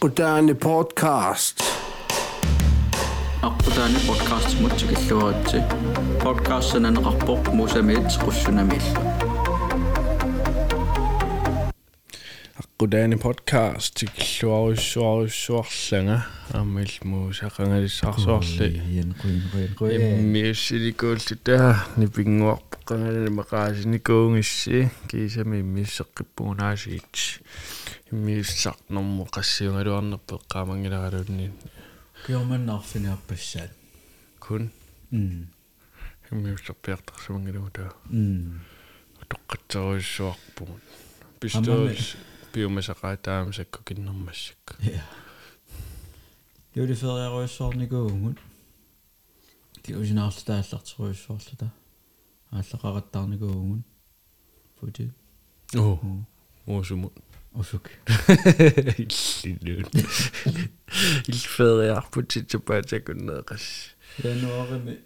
Akputaani podcast. Aqutaani podcast mutsikilluaratsi podcast sananaqarpoq musamiit qussunamiillu Akputaani podcast tikilluarussuarussuarlanga ammil muusaqangalissarsuarli ien kuin kuin kuin иммиуссиликууллута нипингуарпо qangalani maqaasinikуунгисси кисами иммиссеққиппугунаасиит иммиуссарнэрму qassiungaluarnerpe qaamangilaraluunni киорманнаарфиниарпассаат kun? М иммиуссерпиартарсумангилута м тоққатсеруйссуарпугут пистуус пиумасақаатаамсакку киннэрмассакку ja юлифериаруйссуарникуугут ки усинаарлутааллартеруйссуарлута ааллақараттаарникуугут фути оо уусумут усук иллилуут илфериарпутитсупаатакуннеэқас януарими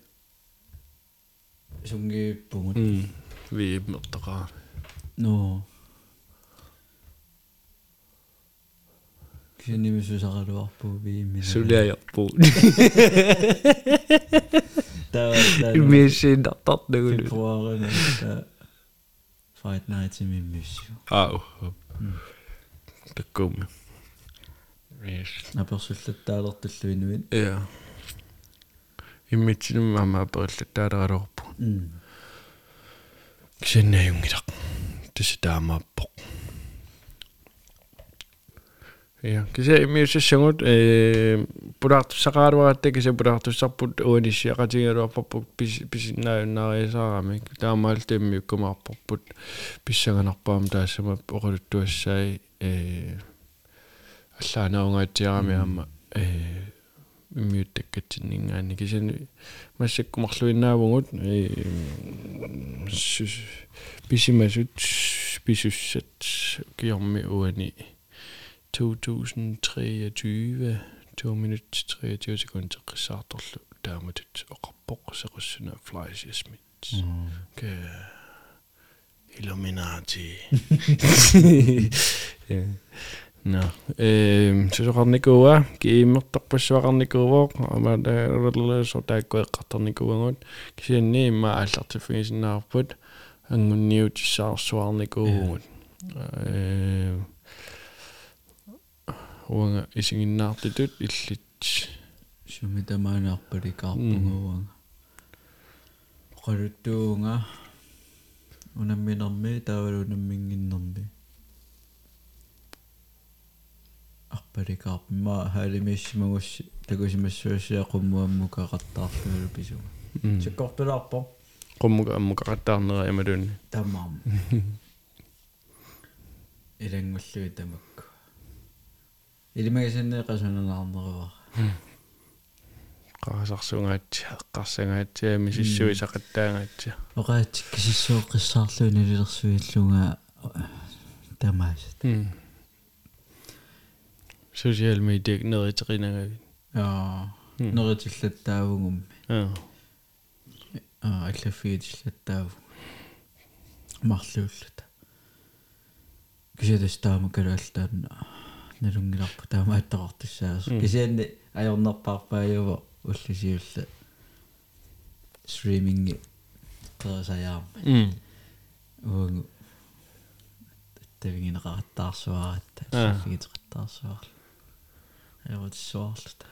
сунгииппугут м вииммертақаа но кисинимисусаралуарпу виимми сулиаярпуу таа иммиссиинартарнагулу фебруарина fight night иммиссу ау таккуми yes аперсуллаттаалертуллуинуит ja иммитсинум мама апериллаттаалералуарпу м кисиннаюнгилақ туситаамааппоқ я кисе иммиуссассагут э пулаартуссақаалуаратта кисе пулаартуссарпут уаниссиақатигалуарпарпут пис писиннааюннаариасаарами таамаалтимми уккумаарпарпут писсаганарпаам таассама оқалуттуассаи э аллаанаунгаатиарами аама э иммиуттаккатсиннингаани кисани массаккумарлуиннаавгут э писимасут писуссат киорми уани 2023 2 minut 23 sekunder qissartorlu taamatut oqarpoq sequssuna flies yasmit ke Illuminati no ehm susoqarnikuua kiimmertarpassuaqarnikuuvoq amata so taakkueqqartarnikuuangut kisianni imma аллартиффигисиннаарпут ангунниутиссаарсуарникуугут эм уанга исигиннаартитут иллит сумитамаанаарпаликаарпугуанга оқалуттуунга унамминерми таавалунаммингиннерми арпаликаарпима хаалимиссимагусси такусимассуассиақуммуаммукақартаарлугу пису сиккортулаарпо qummuka ammukaqattaarnera imalunni тамаам илангуллуи тамакку илимагасиннеэқасунанаарнерава qaasarsungaatsi eqqarsangaatsi sissui saqattaangaatsi оqaатик кисиссуоққиссаарлуни лилерсуиллунга тамаасат social media neriteriinagavi аа. Неритиллаттаавугумми аа аа аллаффигитиллаттааву марлууллута кисиатас таама калаалтаанна налунгиларпу таамааттақартуссаас кисианни ajornerpaarpaajava уллисиулла qersajаарma м уангу тавигинеқараттаарсуаратта Аа. саффигитеқаттаарсуарла аёртсуарлута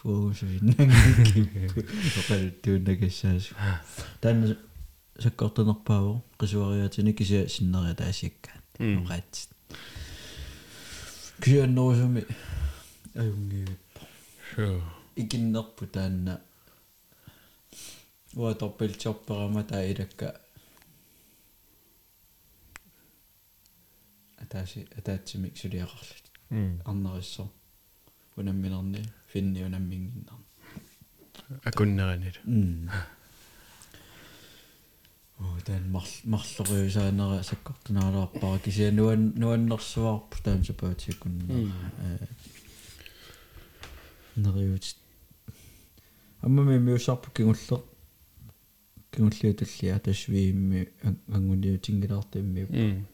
фуусуиннангиппу оқалуттууннакассаасу таанна саккортунерпааву қисуариатини кися синнериа таасиаккаат М. оqaатсит кианнерусуми аюнгииппа sure. Икиннерпу таанна уаторпилчорперама таилакка атааси атаатсимик сулиақарлут м арнериссо унамминерни финни унаммингиннар акуннеранил м оо таан марлори саанера саккортунаалаарпара кисиа нуан нуаннэрсуарпу таан сапаатиккунна нериут аммами миусарпу кигуллер кигуллиу таллиа тасвиимми ангуниу тингилаартимми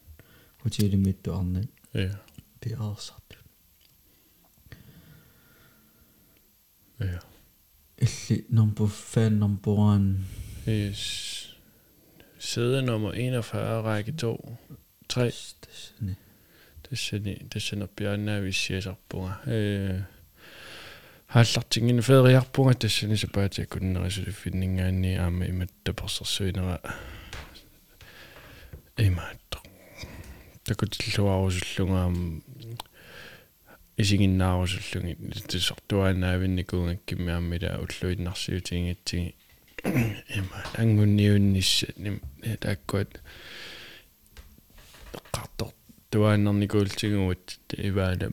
хутилиммитту арнат я пиарсарту я илли номбо фэн номбо 1 is Sæde nummer 41, række 2, 3. Det sender, det sender Bjørn af, vi siger så på. Øh, har lagt ting ind i fædre her på, det sender så bare til at kunne rejse det findninger ind i ham i med det på sig sønere. I mig. Der kunne det slå af, så slunge ham. Is ingen navn, så slunge. Det er så, du er nærvinde, kunne ikke med ham i der, og slå i den arsiv ting, et ting. Има ангунниуннисса ним тааккуат эққартор туааннарникуултигуут иваана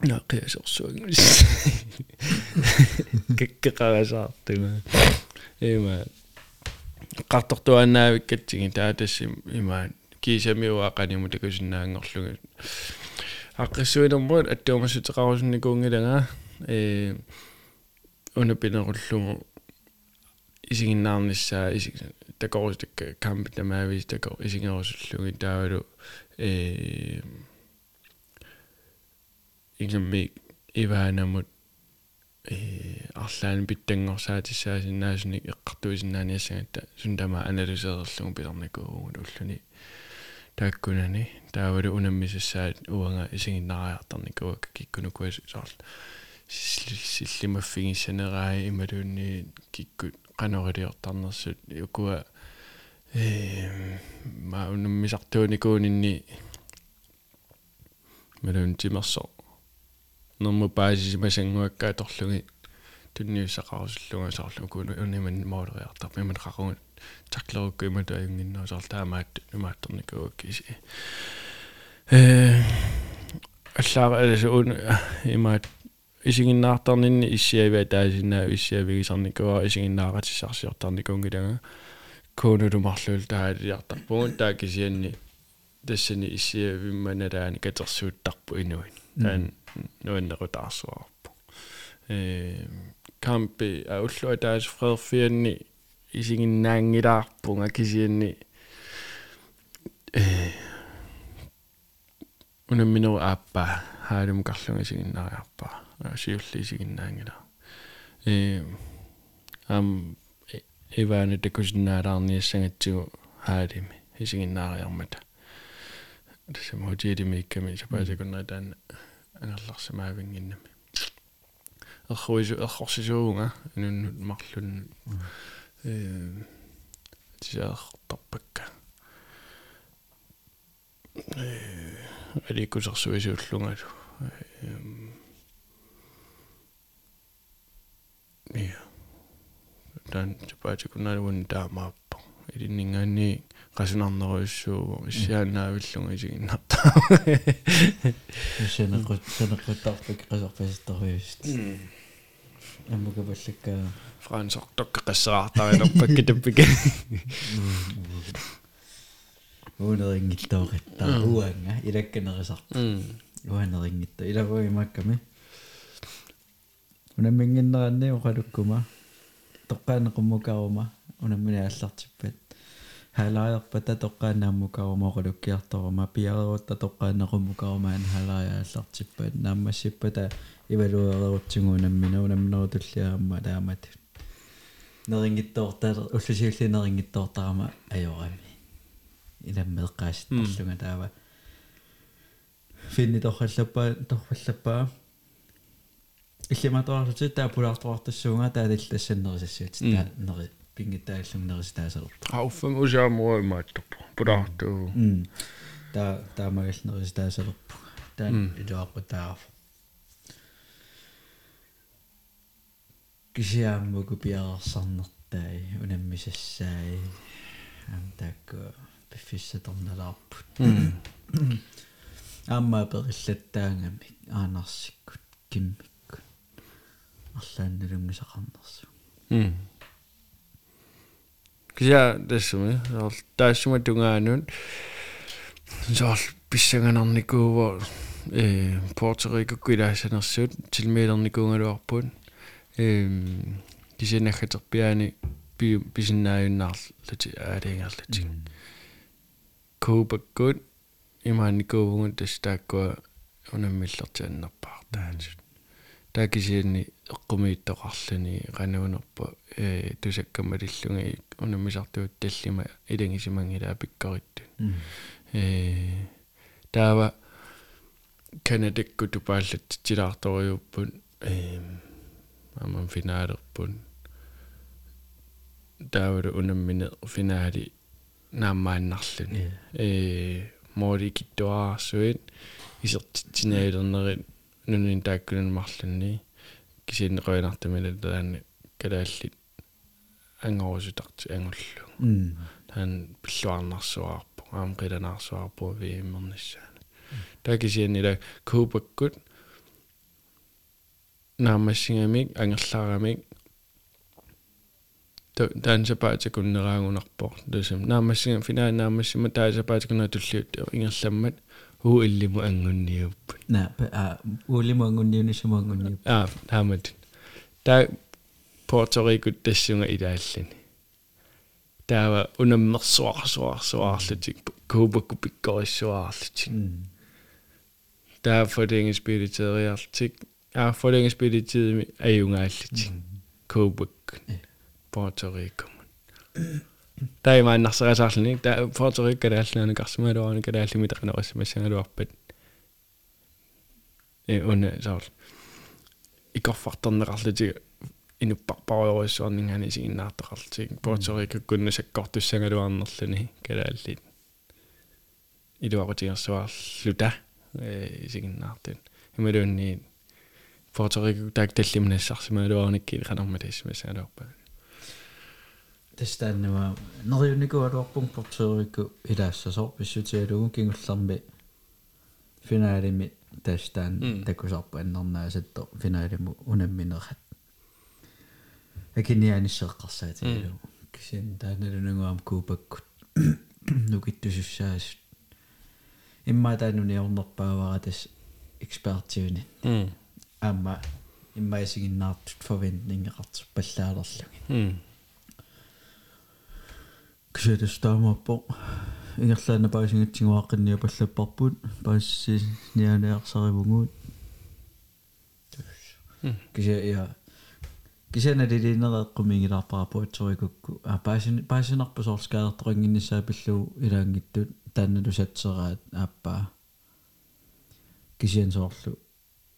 наақиасерсуангис кеккеқарасаартуга има эққартортуаанаавиккатсиги таатассим имаан кисамиуаақаниму такусиннаангорлуга аққиссуинермут аттуумассутеқарусунникуунгилага э унапинеруллугу исигиннаарниссаа исиг такорустакка камп тамаавис тако исигерусуллуги таавалу э ингэмми иваанамут э арлаан биттангорсаатиссаасиннаасуник эққартуисиннааниассагатта сундама аналисеерлугу пиларникуугу уллуни тааккунани таавалу унаммисассаат уанга исигиннариартарникууак киккунукуас саарл силлимаффигиссанераа ималуунни киккут канорилиортарнерсут юкуа э ма унаммисартууникуунинни малун тимерсо норму баасисимасангуаккаа торлуги тунниуссақарусуллунга саарлу куну униман моолериартар миман қақугут таклерукку имату аюнгиннаа саар таамаат нумаатторникууак иси э аллаа алсу ун имаат исигиннаартарнинни иссиавиа таасинаа иссиавигисарникуа исигиннааратиссарсиортарникуунгилага куунулумарлуул таалиартарпугун таакисианни тассани иссиавимманалаани катерсууттарпу инуин таан нуаннерутаарсуарпу э кампи ауллуа таас фредфианни исигиннаангилаарпунга кисианни э унамминеру ааппа хаалум карлунга исигиннаариарпаа сиулли исигиннаангила э ам иваана такусиннаалаарниассангатсигу хаалими исигиннаариармата тасамаутиилими икками сапаасакуннера таана ангерларсамаавингиннами эрхуису эрхорсисуунга нуннут марлун. Э тисаартарпакка э аликусерсуисууллунгалу э я тан тапаатикуналуун таамааппа илиннингаани qasunerneruissuugu issiaanaavillunga isiginnartaa сенеқут сенеқуттарпак қасарпаситторуист аммукапаллакка франсортокка qassaraartarinarpakka tappika уунерингиттооқиттаа уанга илакканерисарпа уанерингитта илавуимакками унаммингиннеранни оқалуккума тоққаанеқуммукарума унаммини аллартиппат халааярпата тоққаанааммукарума оқалуккиарторума пиареруутта тоққаанеқуммукарумаан халааяаллартиппат нааммассиппата ивалуерерутсигуунаммина унамминерутуллиарамма таамат. Нерингиттоортаа уллусиуллинерингиттоортарама ajorami иламмеэккааситтарлунга таава. Финни торхаллаппаа торфаллаппаа иллиматоарлути таа пулаартуартассуунга таалиллассаннерисассуут таа нери пингитааллугнерис таасерпа ауффам усаамуа имааттарпу пулаартуу м таа таамагалнерис таасерпу таа илуаққу тааф кисиааммуку пиарерсарнертай унаммисассаи ам таакку пиффиссаторналаарпут аама периллаттаангамик аанарсиккут киммиккут арлаанналунгисақарнерсу м кися тассуми соор таассума тунгаанут соор писсаганарникууво э порторикукку илаасанерсуут тилмеилерникуунгалуарпут эм кисинахатерпиаани би бисиннааюннаарлути аалингерлути коопаккут имаанникуувгун тастааккуа унаммиллертианнерпаар таансут таакисианни эққумииттоқарлүни qanaunerpa э тусаккамалиллунги унамисартуут таллима илангисимангила пиккоритту э таава канадекку тупааллат тилаарториуппут э аман финаалерпут таавалу унаммине финаали наамааннарлүни э. Моори киттуаарсуит исертитсинаилернерит нунин тааккунан марлунни кисиннеқуинартамила таанни калааллит ангорусутарти ангуллу. Таан пиллуарнарсуаарпу аам қиланаарсуаарпу вииммернассаана таакисианнила куупаккут наамассингамик ангерлаарамик таансапаатикуннераангунарпор тусам наамассинга финаа наамассима таасапаатикуна туллиут ингерламмат uillimu angunniup na uillimu angunniuni sumaangunniup aa taamat taa Puerto Rico tassunga ilaallani taava unammersuarsuarsuarlutik kuupakkupikkorissuarlutik taa forlængespiditeriartik aa forlængespiditirimi ajungaallutik kuupakk Puerto Rico таа мааннарсерасаарлани таа Puerto Rico калааллаана карсималуарани калааллими тақанерисмассангалуарпат э уна саар икорфартернеқарлутик инуппарпаруйориссуарнингани сигиннаартақарлутик Puerto Rico куннасаккортуссангалуарнерлүни калааллит илуақутигерсуарлута э сигиннаартин ималуунни Puerto Rico таак таллимнассарсималуарникки қанармалиссимассагалуарпа тастаннава нериуникуалуарпун портерику илаассасоо писсутиалугу кингулларми финаалими тастаан такусарпа аннернаасатто финаалиму унамминерат акинианиссеэққарсаатигалу кисин тааналунугуам куупаккут нукиттусуссаас имма таануниорнерпаавара тас экспертиуни амма иммаисигиннаартут форвентнингеқарту паллаалерлуги кисэтас таамаппо ингерлаана паасингатсигуааққинниа паллаппарпут паассис нианеарсаривугуут кисе я. Кисена дилинереэккумингилаарпара пуутсорикукку а паасин паасинарпу соорскаалерторингиннссаа пиллуу илаангиттут таанналу сатсераат ааппаа кисиан соорлу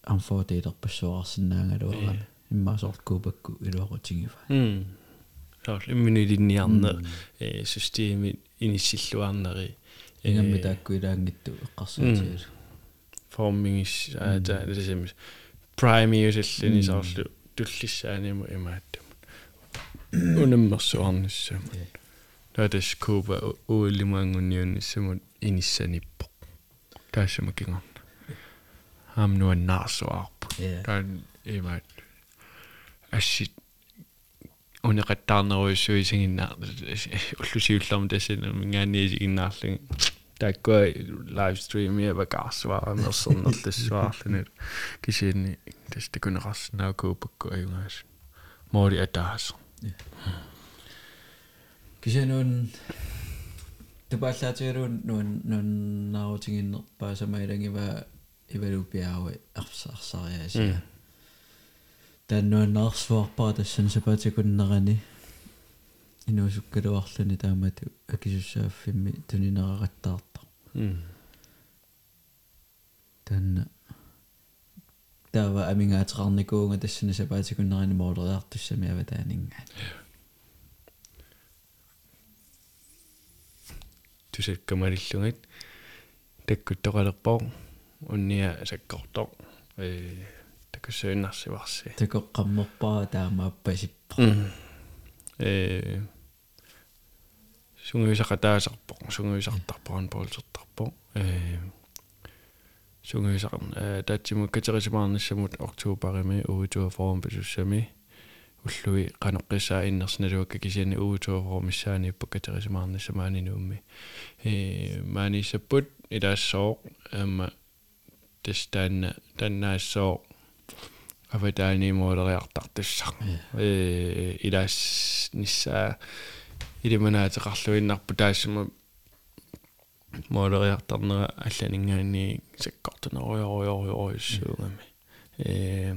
амфоотеилерпассуарсиннаангалуарами иммаасоорт куупакку илуақутигива соор имминилинниарне э системи иниссиллуарнери ингамми таакку илаангитту эққарсаатигалу formingis аата лисимис primary-усаллини соорлу туллиссааниму имааттамут унаммерсуарниссамут таатас куба уиллимаангунниунниссамут иниссаниппо таасама кингарна амнуаннаарсуаарпу таан имаат ассит унеқаттаарнеруйссуисигиннаа уллусиуллерму тассана мингаанниисигиннаарлуги тааккуа лайвстрим я багаарсуара мерсернерлассуаарлуни кисиинни тас такунеқарснаа куупакку аюнгаас моори атаас кисианун тупааллаатигалуун нуун нуннаарутигиннерпаа самаилангива ивалупиауи арсаарсариасиа таннуаннаарсуарпара тассан сапаатикуннерани инуусуккалуарлуни таамату акисуссааффимми тунинерараттаарта танна таава амингаатерарникуунга тассана сапаатикуннерани моолериартуссами аватаанингаа тусаккамалиллугит таккуттоқалерпоо унниа саккортоо э таккуссуиннарсиварси такоққаммерпара таамааппасиппо э сунгуисақатаасарпо сунгуисартарпаран поолсертарпо э сунгуисақ э таатсиму катерисимаарнассамут октообарими уутуа форм писуссами уллуи канеққиссаа иннерсналуакка кисиани уутуа формиссаани паккатерисимаарнассамаани нуумми э маанисаппут илаассоо амма тестаанна таннаассоо аватаани моолериартартуссақ э илаас ниссаа илиманаатеқарлуиннарпу таассама моолериартарнера алланингаани саккортунеруйоруйоруйоруйуссуугами э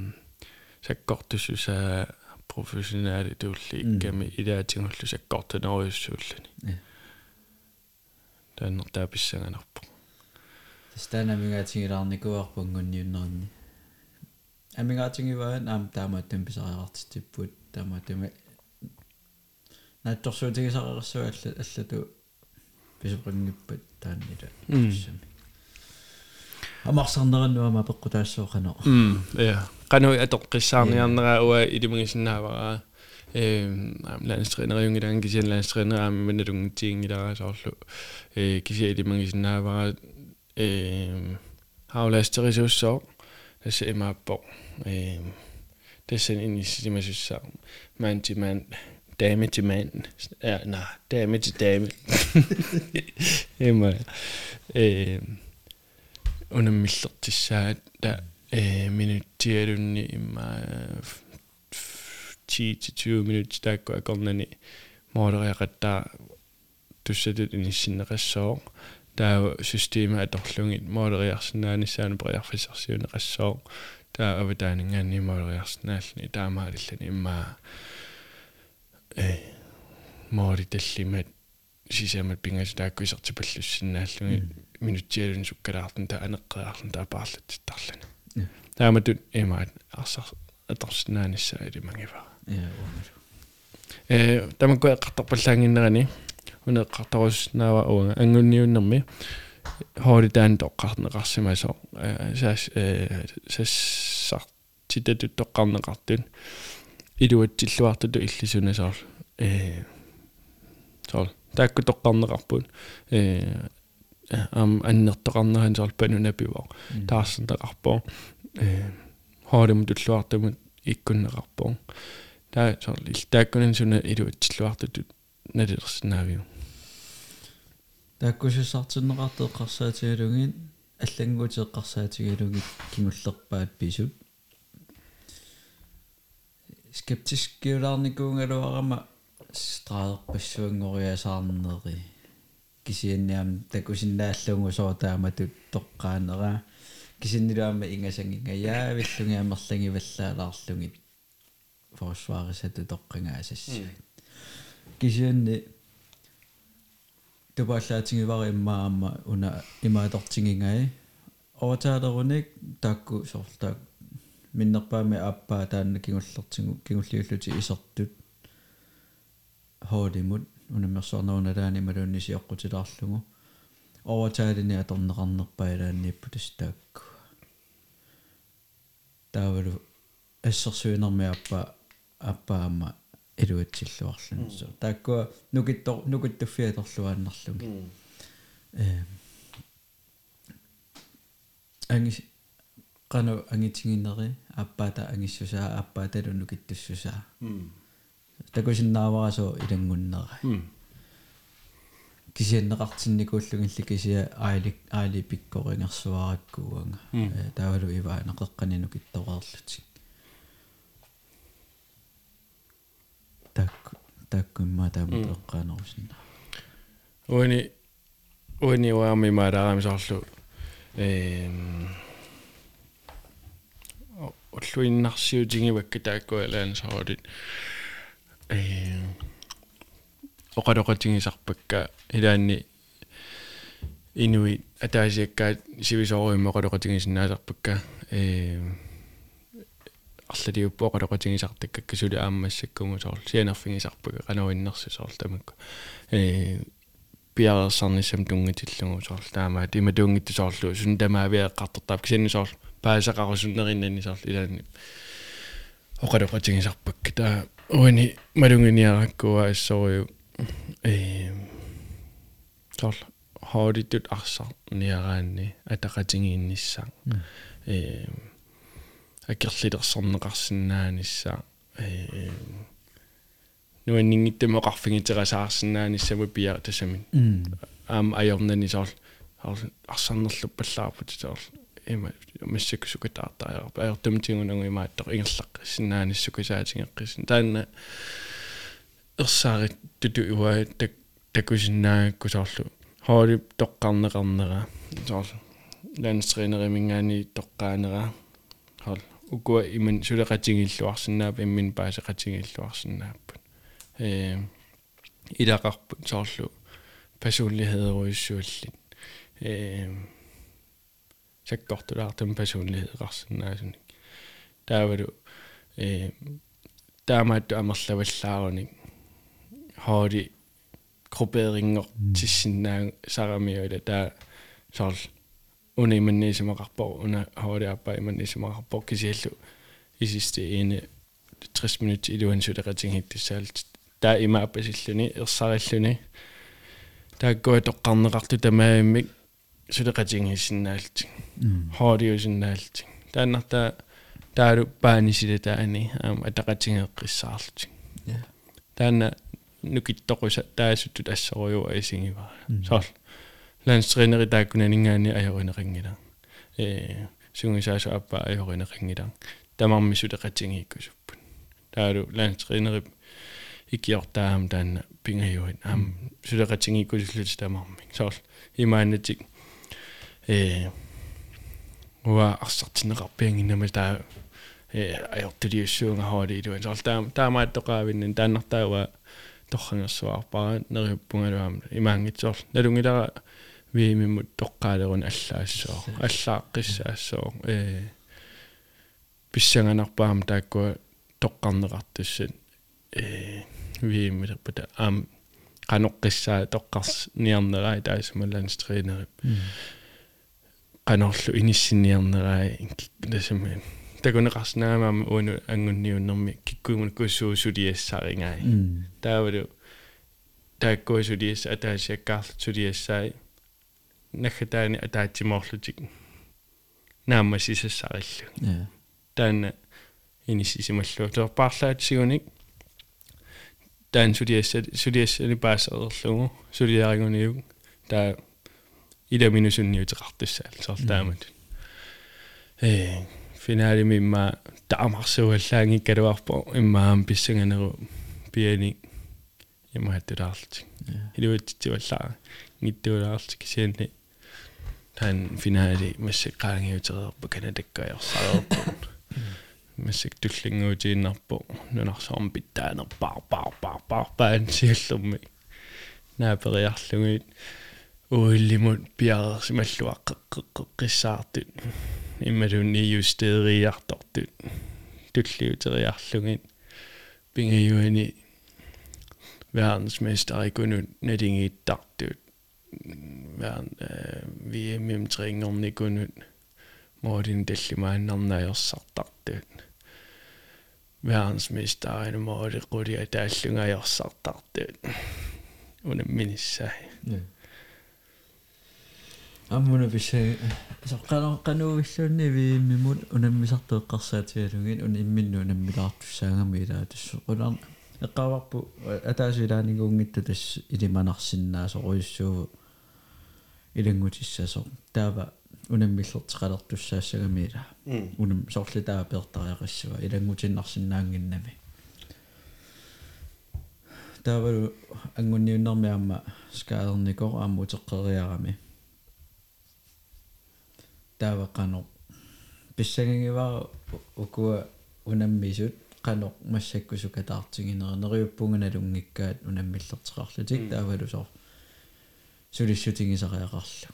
саккортуссусаа профессионаали туулли икками илаатингуллу саккортунеруйуссууллани Ja. тааннер тааписсаганарпо тастанамигаатингилаарникуарпунгунниуннерни амигаатингиваан аам таамааттам писариартитиппут таамааттами наатторсуутигисареерсуа алла аллату писупрингиппат тааннила. Писсами амарсарнераннуама пеккутаассуоқано м я кануи атоққиссаарниарнера уа илимагисиннаавара эм ланстринериунгилаан кисиан ланстринераами маналунгитсиингилараасоорлу э кися илимагисиннаавара эм хауластерисуссоо тасса eh, det in inisiativmæssigt sammen. Mand til mand, dame til mand. Ja, nej, dame til dame. Emma. Øhm, eh, under mislottissaat, der øh, eh, minuttierunni imma 10-20 minutter, der går jeg kommet ned. Modereret du sætter den i sin ressort. Der er jo systemet, at der slunget modereret, sådan er det sådan, at sig en ressort. Таа аватаанингаанни моодериарсинааллани таамаалиллани имма э моори таллимат сисамат пингас тааккуисертипаллуссиннааллуги минуттиалун суккалаартун таа анеққиарлун таа паарлаттарлани Ja. тааматут имаат арсар аторсинааниссаа илимагива я уумалу э тамакку эққартарпаллаангиннерани унеққартарусснаава уунга ангунниуннэрми тоққарнеқарсимасо саас э сассар титатут тоққарнеқартун илуатсиллуартуту иллисунасаар э соор таакку тоққарнеқарпут э ам аннертоқарнеран соор панунапивоо таарсантақарпоо э хоорим туллуартамут иккуннеқарпоо таа соор иллааккунан суна илуатсиллуартутут налерсинаавиу тааккусуссартиннеқартеэққарсаатигалугин аллангуутеэққарсаатигалугит кимуллерпаат писут скептискиулаарникуунгалуарама страадерпассуангориасаарнери кисианниам такусиннааллугу соотааматут тоққаанера. Кисиннилаама ингасангинга яавиллунгиамерлангиваллаалаарлугит форсварисату тоққингаасассагит кисианни тупааллаатингивари иммаама уна имаатортингингаи оватаалеруник таакку соорлтаак миннерпаами ааппаа таанна кигуллертингу кигуллиуллути исертут хоолимут унамерсуарнауналаани малууннисиоққутилаарлугу оватаалини аторнеқарнерпаилааннииппутас таакку таавалу ассерсуинерми аппа аппаама илуатсиллуарлун со тааккуа нукиттор нукиттуффиаторлуааннарлуги э ангис qanu angitiginneri appaata angissusaa appaatalu nukittussusaa takusinnaavaraso ilangunnera кисианнеқартинникууллугилли кисиа аали аали пиккорингерсуараккууага таавалу иваа неқеққанину киттореерлутик так таккумма таама теққаанерусинна уани уани уами маараарами соорлу эм оллуиннарсиутингивакка тааккуалаан саорит эм оқалоқатингисарпакка илаанни инуи атаасиаккаат сивисоориммо оқалоқатингисиннаасарпакка Эм арлалиуппо оқалоқатингисартаккакка сули аамассаккугу соор сианерфигисарпага канауиннерси соор тамакку э пиарсарнissam тунгитиллугу соор таамаа тима тунгитtu соорлу сун тамаавиаққартартаап кисанни соор паасақарусуннериннани соор илаани оқалоқатингисарпакка таа уани малунгиниараккуа ассориу акерлилерсорнеқарсинааниссаа э нуаннингиттамоқарфигитерасаарсинааниссаму пиа тасамин аам аёрнани соор арсарнерлуппаллаарпут соор има массакусукатаартаа аёртумтигунагу имааттор ингерлаққиссинааниссукасаатингеққисин таанна ерсаарит туту уа так такусиннаакку соорлу хоори тоққарнеқарнера соор ланстринеримингаани тоққаанера хол ukua iman suleqatingilluarsinnaap immin paaseqatingilluarsinnaappat э илақарпут соорлу personlighederuissuallin э саккортулаартам personlighedeqarsinnaasunik таавалу э таамаатту амерлаваллааруник хоори групперингор тиссиннаа сарамиула таа сорл уна иманнисимақарпор уна хоори аппа иманнисимақарпор кисиаллу исисти ine 60 минут илуан сулеқатингиттассаалт таа имааппасиллуни ерсариллуни тааккуа тоққарнеқарту тамааммик сулеқатингиссиннаалти хоодиусиннаалти тааннартаа таалу паанисила таани аама атақатингеққиссаарлути таана нукиттоқуса таасуттут ассоруйуа исингива соор ланстринери тааккунанингаани ажоринеқингила э сунгисаасу аппа ажоринеқингила тамарми сулеқатингииккусуппут таалу ланстринери икиортаам таана пингаюит аам сулеқатингииккусуллут тамарми соор имаанатик э уа арсартинеқарпиангиннама таа э аёртулиуссуунга хоори илуан соор таама таамааттоқаавиннан тааннартаава торрангерсуарпара нериуппунгалуам имаангитсоор налунгилара виимиммут тоққаалерун аллаассоо аллааққиссаассоо э писсанганарпаам тааккуа тоққарнеқартуссат э вииммилерпута аам qanuqqissaa toqqars niarnerai taasumallans treenerip qanorlu inissinniernerai nasumi takuneqarснаамаама уну ангунниуннэрми киккуимун куссуусулиассаringai таавалу тааккуусулиасса атаасиаккаарлу сулиассаи нахатаани атаатсимоорлутик наама сисассариллу таана иниссисималлу терпаарлаатсигуник таан сулиасса сулиассани паасаерлугу сулиаригуниуг таа ида минусунниутеқартуссаал соорлаамат э финаали мимма таамарсуаллаанги калуарпо. Иммаам писсанганеру пиани имааттулаарлутик илуатсиваллаа ниттуулаарлутик кисианни таан финаали массеққаангиутерерпа канадаккаярсаарерпу массак туллингуутииннарпу нунарсоорм питтаанер пар пар пар пар паан сиаллерми наапериарлугит уиллимут пиарсималлуаққеққеққиссаартут иммалунни юстериартортут туллиутериарлугит пингаюани verdensmester i kunut nedingiittартут вern VM трингорни kunut моодин таллимааннарнаajorсартартут verdensmester ina moodi qulia taallungaajorсартартут унамминиссаа аммуна писе соққано қануувиллуунни вииммимут унаммисартуэққарсаатигалугин уна имминну унаммилаартуссаагами илаа тассу qulaa эққаварпу атаасилаанингуунгитта тасс илиманарсиннаасоруйуссуу илангутиссасо таава унаммиллертеқалертуссаассагами ила унам соорлитаа пертариақассуа илангутиннарсинаангиннами таавалу ангунниуннэрми аама скаалерникор ааммутеққериарами тааваққано писсагангивара укуа унаммисут qanoq массаккусукатаартигинера нериуппунганалунгиккаат унаммиллертеқарлутик таавалу сор сулиссутигисариақарлу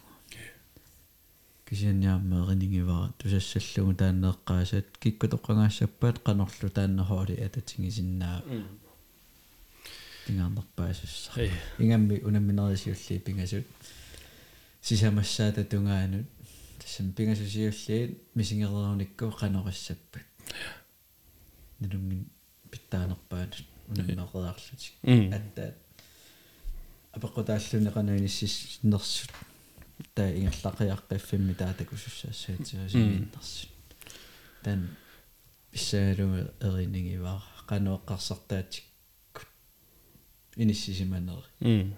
кисианниармеэринингивара тусассаллугу тааннеэккаасат киккутоққангаассаппаат qanorlu тааннерхооли ататингисиннаа тингаарнерпаасусса ингамми унамминерисиулли пингасут сисамассаата тунгаанут тассам пингасусиуллиит мисингереруникку qaнориссаппат налунгин питтаанерпаат унаммеқераарлутик аттаат апеққутааллуни qanuiniссис нерсут таа ингерлақиаққиффимми таатакусуссаассаатиусигииннарсут тан писсаалуга эринигиваа qanoeqqarsartaatик иниссисиманери м.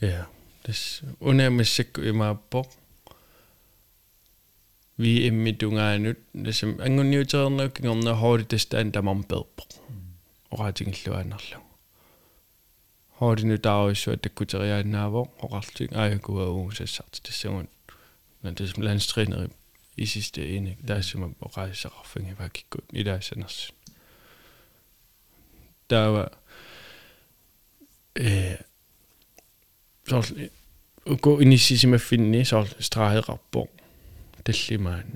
Я тас унамассакку имааппо. Vi emmi tungaanut насам ангунниутерернук кингорна хоори тастаан тамармперпо ораатингиллуаанерлу хоорину тааруссуа таккутериаанаавоо оқарлутик аякуа уусассарти тассагун натас ланстринери i sidste ende taassuma oqaisaqarfingi vakikkut ilaasanersun taava э соор уко иниссисимаффинни соор страаеқарпо таллимаан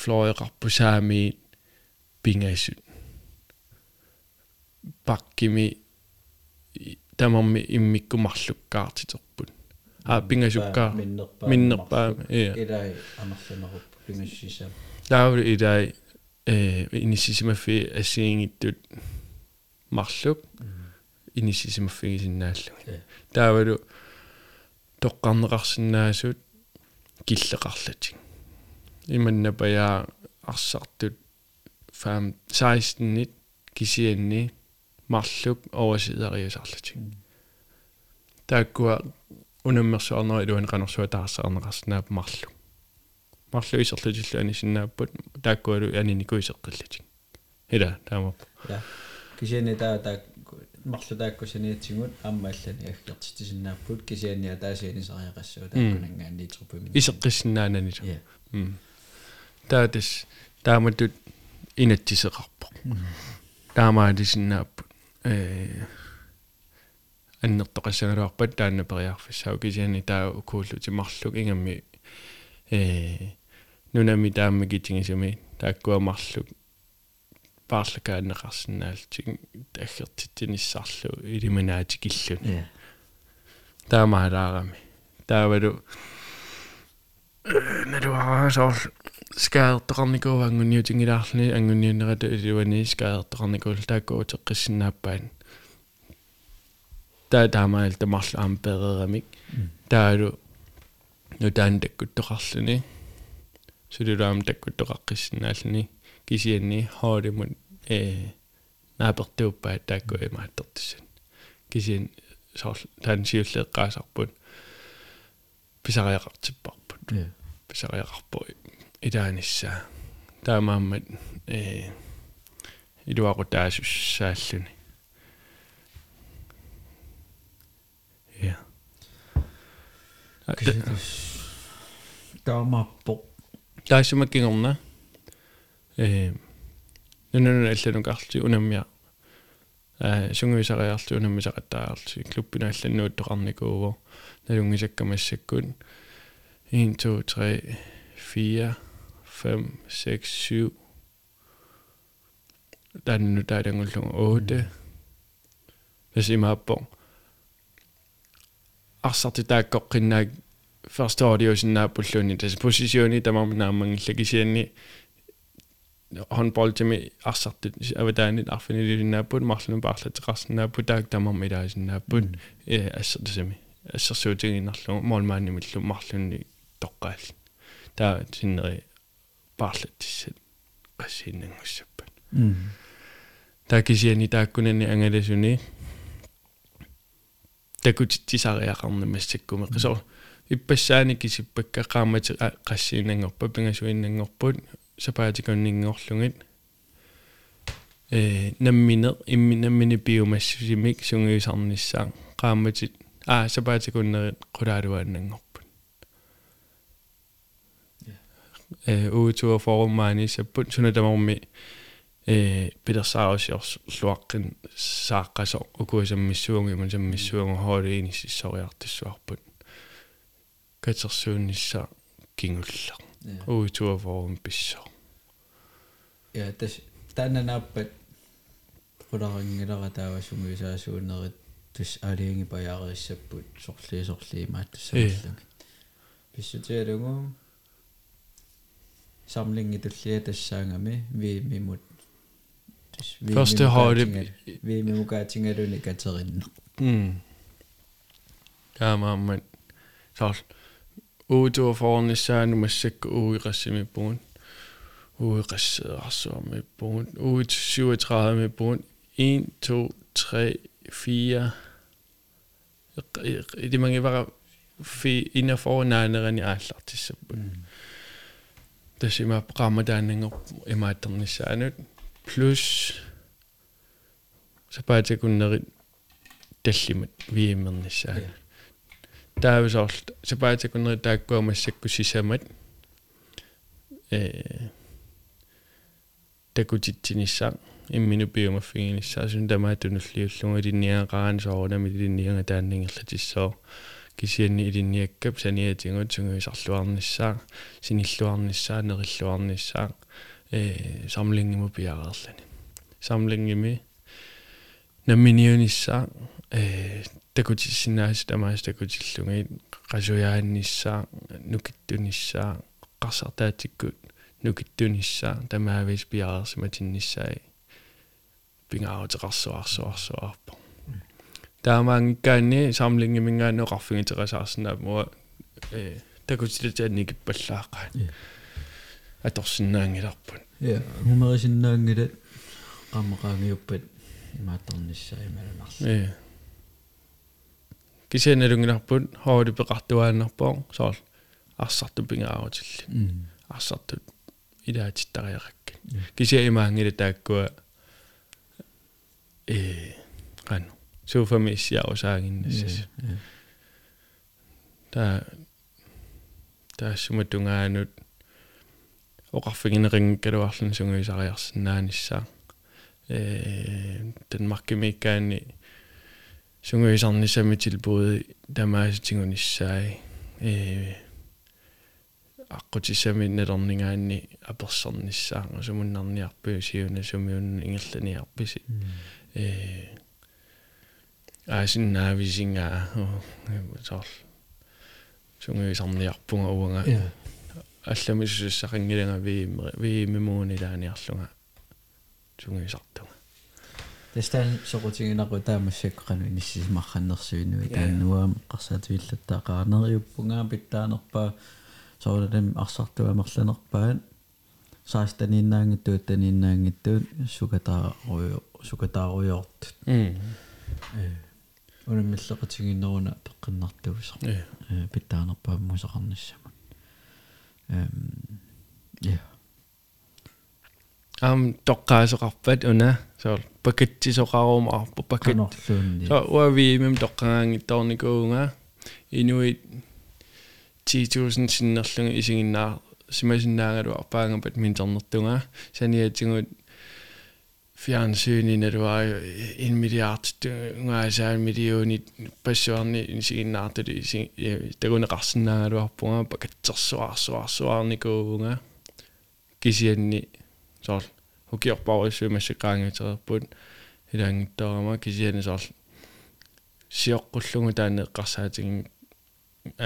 флоеқарпу саами пингасут паккими тамарми иммиккумарлуккаартитерпут а пингасуккаа миннерпаа э илай амерлунеруп пингассисаа таавли илай э иниссисимаффи ассиингиттут марлук иниссисимаффигисиннааллу таавалу тоққарнеқарсинаасут киллеқарлатик иманнапая арсартут фам 16-нит кисианни марлук оверсидериусарлатик тааккуа унаммерсуарнери илуан канерсуа таарсаарнеқарсинаап марлу марлу исерлутиллуани синнааппут тааккуалу аниникуисеққиллатик ила таамап я кисиани таа таа марлу тааккусаниатсигут аамааллани аггертитисиннааппут кисиани таасиани сариақассуу тааккунангаанниитерпуми исеққиссинаананила я м таатис тааматут инатсисеқарпо. Таамаалисиннааппут э аннертоқассаналуарпат таанна периарфиссау кисиани таа укууллути марлук ингамми э нунами таамми китингисуми тааккуа марлук paarlakaanneqarsinnaалтик аггертитсиниссарлу илиминаатикиллун я таамаалаарами таавалу налуараасоор скаертоқарникуу ангуниутингилаарлни ангуниуннерата илуани скаертоқарникуул тааккуутеққиссиннааппаан таа таамаал тамарлу аам перерамик таалу нутаан таккуттоқарлуни сулулаам таккуттоқаққиссинааллни кисианни хоолимут э наапертууппаа таакку имааттертуссан кисиан соор таан сиуллеэққаасарпут писариақартиппарпут я писариақарпу илааниссаа таамааммат э илуақу таасуссааллуни я таамаппо таасумаккингорна э нунун алланукаарти унаммиа а сунгуисариарти унаммисақаттаарти клуббина алланнуuттоқарникууво налунгисаккамассаккут 1 2 3 4 5 6 7 данну таалангуллугу 8 тасимааппо арсарти тааккоққиннаак first audio sinnaapulluuni тас посисиони тамарнааммангиллагисианни håndboldtimi arsartut avataanit arfinililinaaput marlunu paarlatеқарсинааппу таак тамарми илаасиннааппут э ассертасами ассерсуутигиннарлу моолмаанимиллу марлунни тоққаал таа синнери paarlatissat qassiinnangussappat таакисиани тааккунани ангаласуни такутитсариақарнамассаккуме қисор иппассаани кисиппакка qaamati qassiinангорпа пингасуиннангорпут сапаатиконнингорлугит э наммине имми наммини биомассимик сунгиусарниссаа qaamati аа сапаатикуннерит qulaaluааннангорпут э уутуа форумаани саппут сунатамарми э пидерсаарусиорс луаққин сааққасо укуисаммиссуунги мусаммиссуунга хоолиини сиссориартиссуарпут катерсууннисса кингулла уутуа форум писсо я тас тааннанааппат qularingilera taavassunguisаасуунерит тус алиинги паяариссаппут сорлии сорлии мааттассааллуги писсутиалугу samlingi tullia тассаангами ви мимут тус ви Første højde- ви мимукаатингалуни катеринно м таамааммат саар уутуа форнissaan массакку уиqassимиппугун уиqaссеарсуармиппугун уут 37миппугун 1 2 3 4 идимангивара фи инафорнаанерани ааллартиссаппут тасима qaamataaninngor имааттернissaanут плюс сапаатакуннерит таллимат вииммернissaanут таависоорлу сапаатакуннерит тааккуамассакку сисамат э такутитсинissаа иммину пиумаффигиниссаа сун тамаатунуллиуллунга илинниаақараан соорунами илинниага тааннингерлатиссоо кисианни илинниаккап саниатингут сунгуисарлуарниссаа синиллуарниссаа нериллуарниссаа э самлингиму пиараарлани самлингими намминиунissaa э такутиссинаас тамаас такутиллуги qasuyaannissaa nukittунissaa qarsartaatikkut nukittунissaa tamaavис piaarsimatinnissai pingaarutеқарсуарсуарсуарпа таамаангиккаанни самлингимингаано қарфигитерасаарснаа муа э такутилатаанникиппаллаақаа аторсинаангиларпут я хумерисиннаангилат qammeqaangiuppat имаатторниссаа ималунарс э кисианалунгинарпут хоори пеқартуааннарпоо соорл арсарту пингаарутилли арсартут илаатиттариақакка кисиа имаангила тааккуа э кану суфамиссиарусаагиннассас та таассуматунгаанут оқарфигинерингкалуарлун сунгуисариарсинааниссаа э Danmarkimikkaani сунгуисарнисами tilbud тамааситигуниссаи э аққутиссами налернингаанни аперсерниссаа сумуннарниарпи сиуна сумиун ингерланиарписи э аасиннаависингаа соор сунгуисарниарпунга уанга алламиссаақингиланга виим вииммууни лааниарлунга сунгуисартунга тестан сокутигинақу таамассаккану иниссисмарханнерсуинуи тааннуаам қарсаатуиллаттаақарнериуппунгаа питтаанерпаа сооралам арсартуамерланерпаат саастаниннаангиттуут таниннаангиттуут сукатааруйо сукатааруйоортут м э унаммиллеқатигиннеруна пеққиннартуусер э. Питтаанерпаа мусақарниссамут эм я ам тоққаасоқарпат уна пакеттисоқарум арпа пакет канорлуунни så uavi mem toqqangaangittornikuunga inuit 10000 sinnerlunga isinginnaa simasinnaangalu arpaangapat minternertunga saniatingut fjernsyninalua en milliard ungaasaan millionit passuarni isiginnaartuli isi taguneqarsinnaangalu arpunga pakatsersuarsuarsuarnikuunga kisianni soor hukiorparuissuimassaqaangiterput илаангиттарама кисиани соор сиоққуллугу таанеққарсаатигин а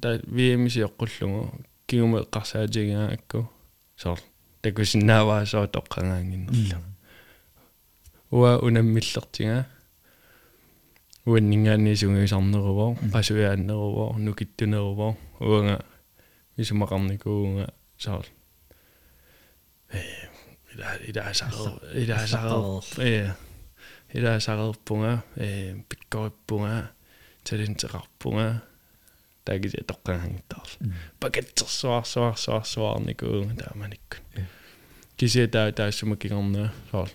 та VM сиоққуллугу кигуме эққарсаатигиа акку соор такусиннааваа соо тоққангаангиннерлу уа унаммиллертига уаннингаани сунгисарнерувоо qasuyaanneruvoo nukittuneruvoo уанга висумақарникууга соор э ида ида саа ида саа э илаасареерпунга э пиккориппунга талентеқарпунга тагиси тоққангиттаарла пакеттерсуарсуарсуарсуарникуу тааманикку кисита таассумаккигорнаа соор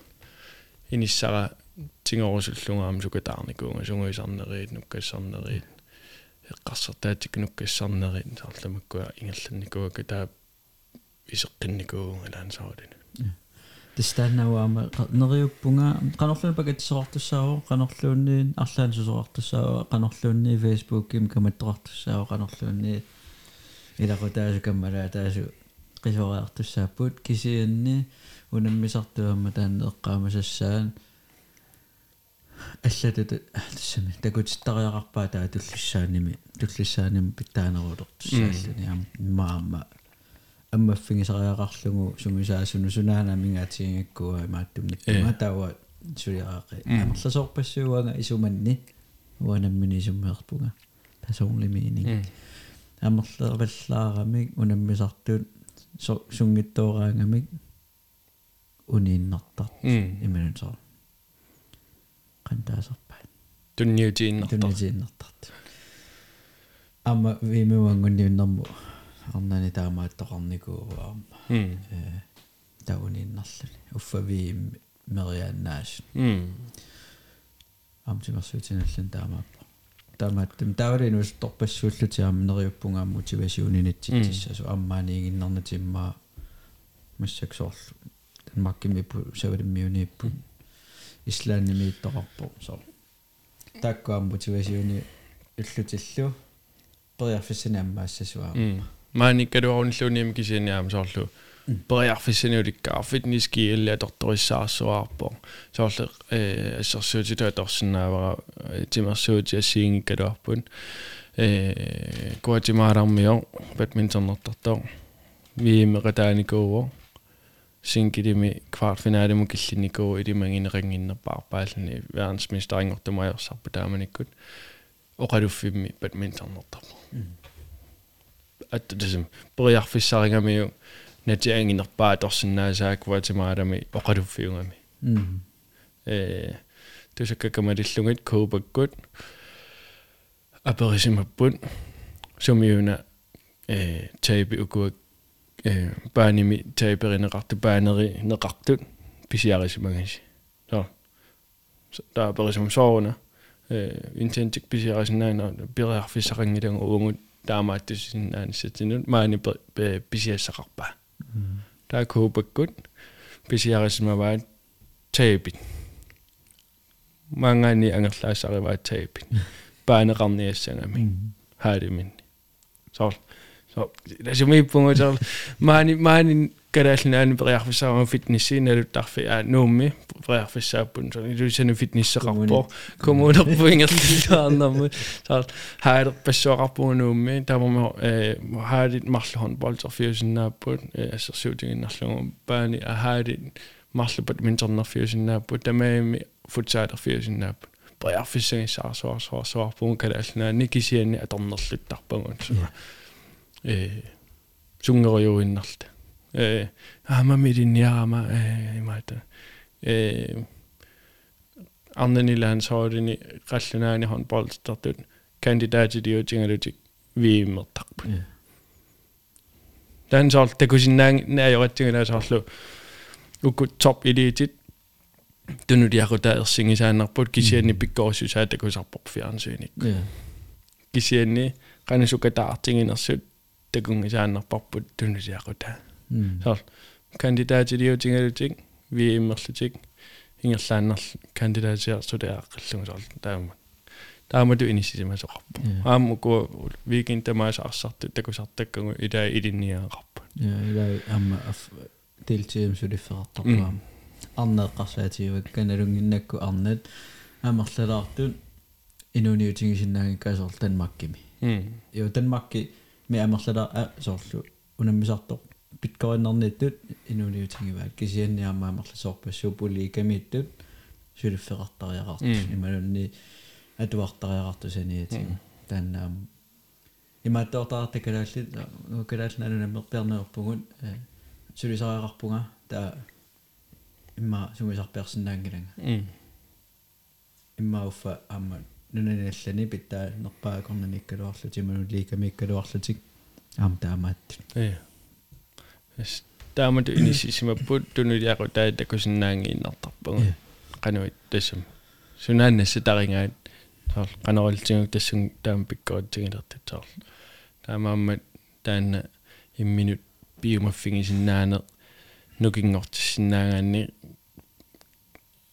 иниссара тингорусуллунгаам сукатаарникуунга сунгуисарнериит нуккассарнериит эққарсертаатик нуккассарнериит саарламаккуа ингерланникуака таа исеққинникуунга лаансаалина тистаннауаама нериуппунга канорлуна пакатсоортуссаавоо канорлуунниин арлаан сусоортуссааваа канорлуунни фейсбукким каматтоортуссааваа канорлуунни илакутаасу каммалаа таасу qisuariartussaappuut kisianni unammisartuamma taanne eqqaamassassaan аллатут тассами такутиттариақарпаа таа туллиссааними туллиссааними питтааneruulertussааллуни аама маама. Аммаффигисариақарлугу сумисаасуну сунаанамингаатигингаккуа мааттумниккума таава сулиаақи амерласоорпассууага исуманни. Уанаммини суммеерпунга personlig амерлерваллаарамик унаммисартуут сунгиттооraangamik унииннартар иманусоо qantaasarpaat тунниутииннартар тунниутииннартарт ама вимуангунниуннэрму арнани таамааттоқарникууаама м э таунииннарлуни уффави мерианнаас м амтимерсуутиналлун таамааппа таамааттам таавалинус торпассууллутиаама нериуппунгаа мотивасионинатситсассасу аммааниигиннарнатиммаа массаксоорлу танмаккимиппу савалиммиунииппу ислаанними иттоқарпо тааккуам мотивасиони иллутиллу периарфиссина аммаассасуаа маани калуаруниллуниим кисианиаам соорлу периарфиссиниуликкаар фитнески илля торториссаарсуаарпо соорлу э ассерсуутитаа торсинаавара тимерсуути ассиинги калуарпун э гуатимаарармио бадминтоннэртартоо виимеқатааникууво сингилими квартфинаалиму киллиникуу илимагинеқангиннерпаарпаални верансмистерингортумаерсарпу тааманиккут оқалуффимми бадминтоннертарпо атта тасим периарфиссарингамиу натиангинерпаа торсиннаасаак гуатимаарами оқалуффиунгами э тусаккакамалиллугит коопаккут аперисимаппут сумиуна э тайби укуак э бааними тайперинеқарту баанери неқартут писиарисимагаси со таа аперисим соона э интентик писиарисиннаана пириарфиссақангилангу угут таамааттусиннаанissатинут маани писиассақарпаа таа коопаккут писиарисимаваат тайпит мангани ангерлаасариваат тайпит баанеқарниассангами хаалимин соор So, tässä me puhumme se, mä niin mä niin kädellä näin periaatteessa on fitnessin eli tarve ja nummi periaatteessa pun se niin sen fitnessä rappo komo da puingat tanna me så här pesor rappo nummi där var me har dit marshall handboll så för sin på så så det en national ban jag har dit marshall badminton för sin på där med futsal för sin på periaatteessa så så så på kädellä näin nikisieni atornerluttarpagun så сунгериуиннарта э аамамилинниарама э имаата э арнанилаан соорини қаллунаани хон болтертут кандидатилиутингалутик вииммертарпу тан соор такусиннаан наажоратсигалаасоорлу укку топ элитит тунулиарутаа ерсигисааннарпут кисиани пиккорсусаа такусарпоқ фиарнсуиник кисиани qanasukataartinginersut takungisaannarparput tunulиақута соор кандидатилиутингалутик вииммерлутик ингерлааннарл кандидатиарсулиааққиллугу соор таама таамату инисисимасоқарпу ааму ку викин тамаасаарсарту такусартаккагу илаа илинниаақарпу я илаа амма делтием сулиффеқартарпаама арнеэққарсаатиуак каналунгиннакку арнат аамерлалаартут инуниутингисиннааги каасоор танмаккими jo Danmarkki me амерлала соорлу унаммисартоқ питкориннерниттут инуниутингиваат кисианниармаамерласоорпассуу пулиикамииттут сулиффеқартариақарту ималунни атуартариақартусаниатиг тааннаам имааттоортаарта калааллит калаалнаанунаммерпиарнеерпугут сулисариақарпунга таа имма сумисарпиарсинаангиланга имма уффа амма нунаналлани питтаа нерпаагорнаниккалуарлу тиману ликамиккалуарлутик аам таамаат э эс таамат инисисимаппут тунулиақу таа такусиннаанги иннартарпагу кануит тассам сунааннасса тарингаат соор канорилтигук тассун таам пиккоотигилертат соор таамааммат таанна имминут биумаффигисиннаане нукингортиссиннаагаанни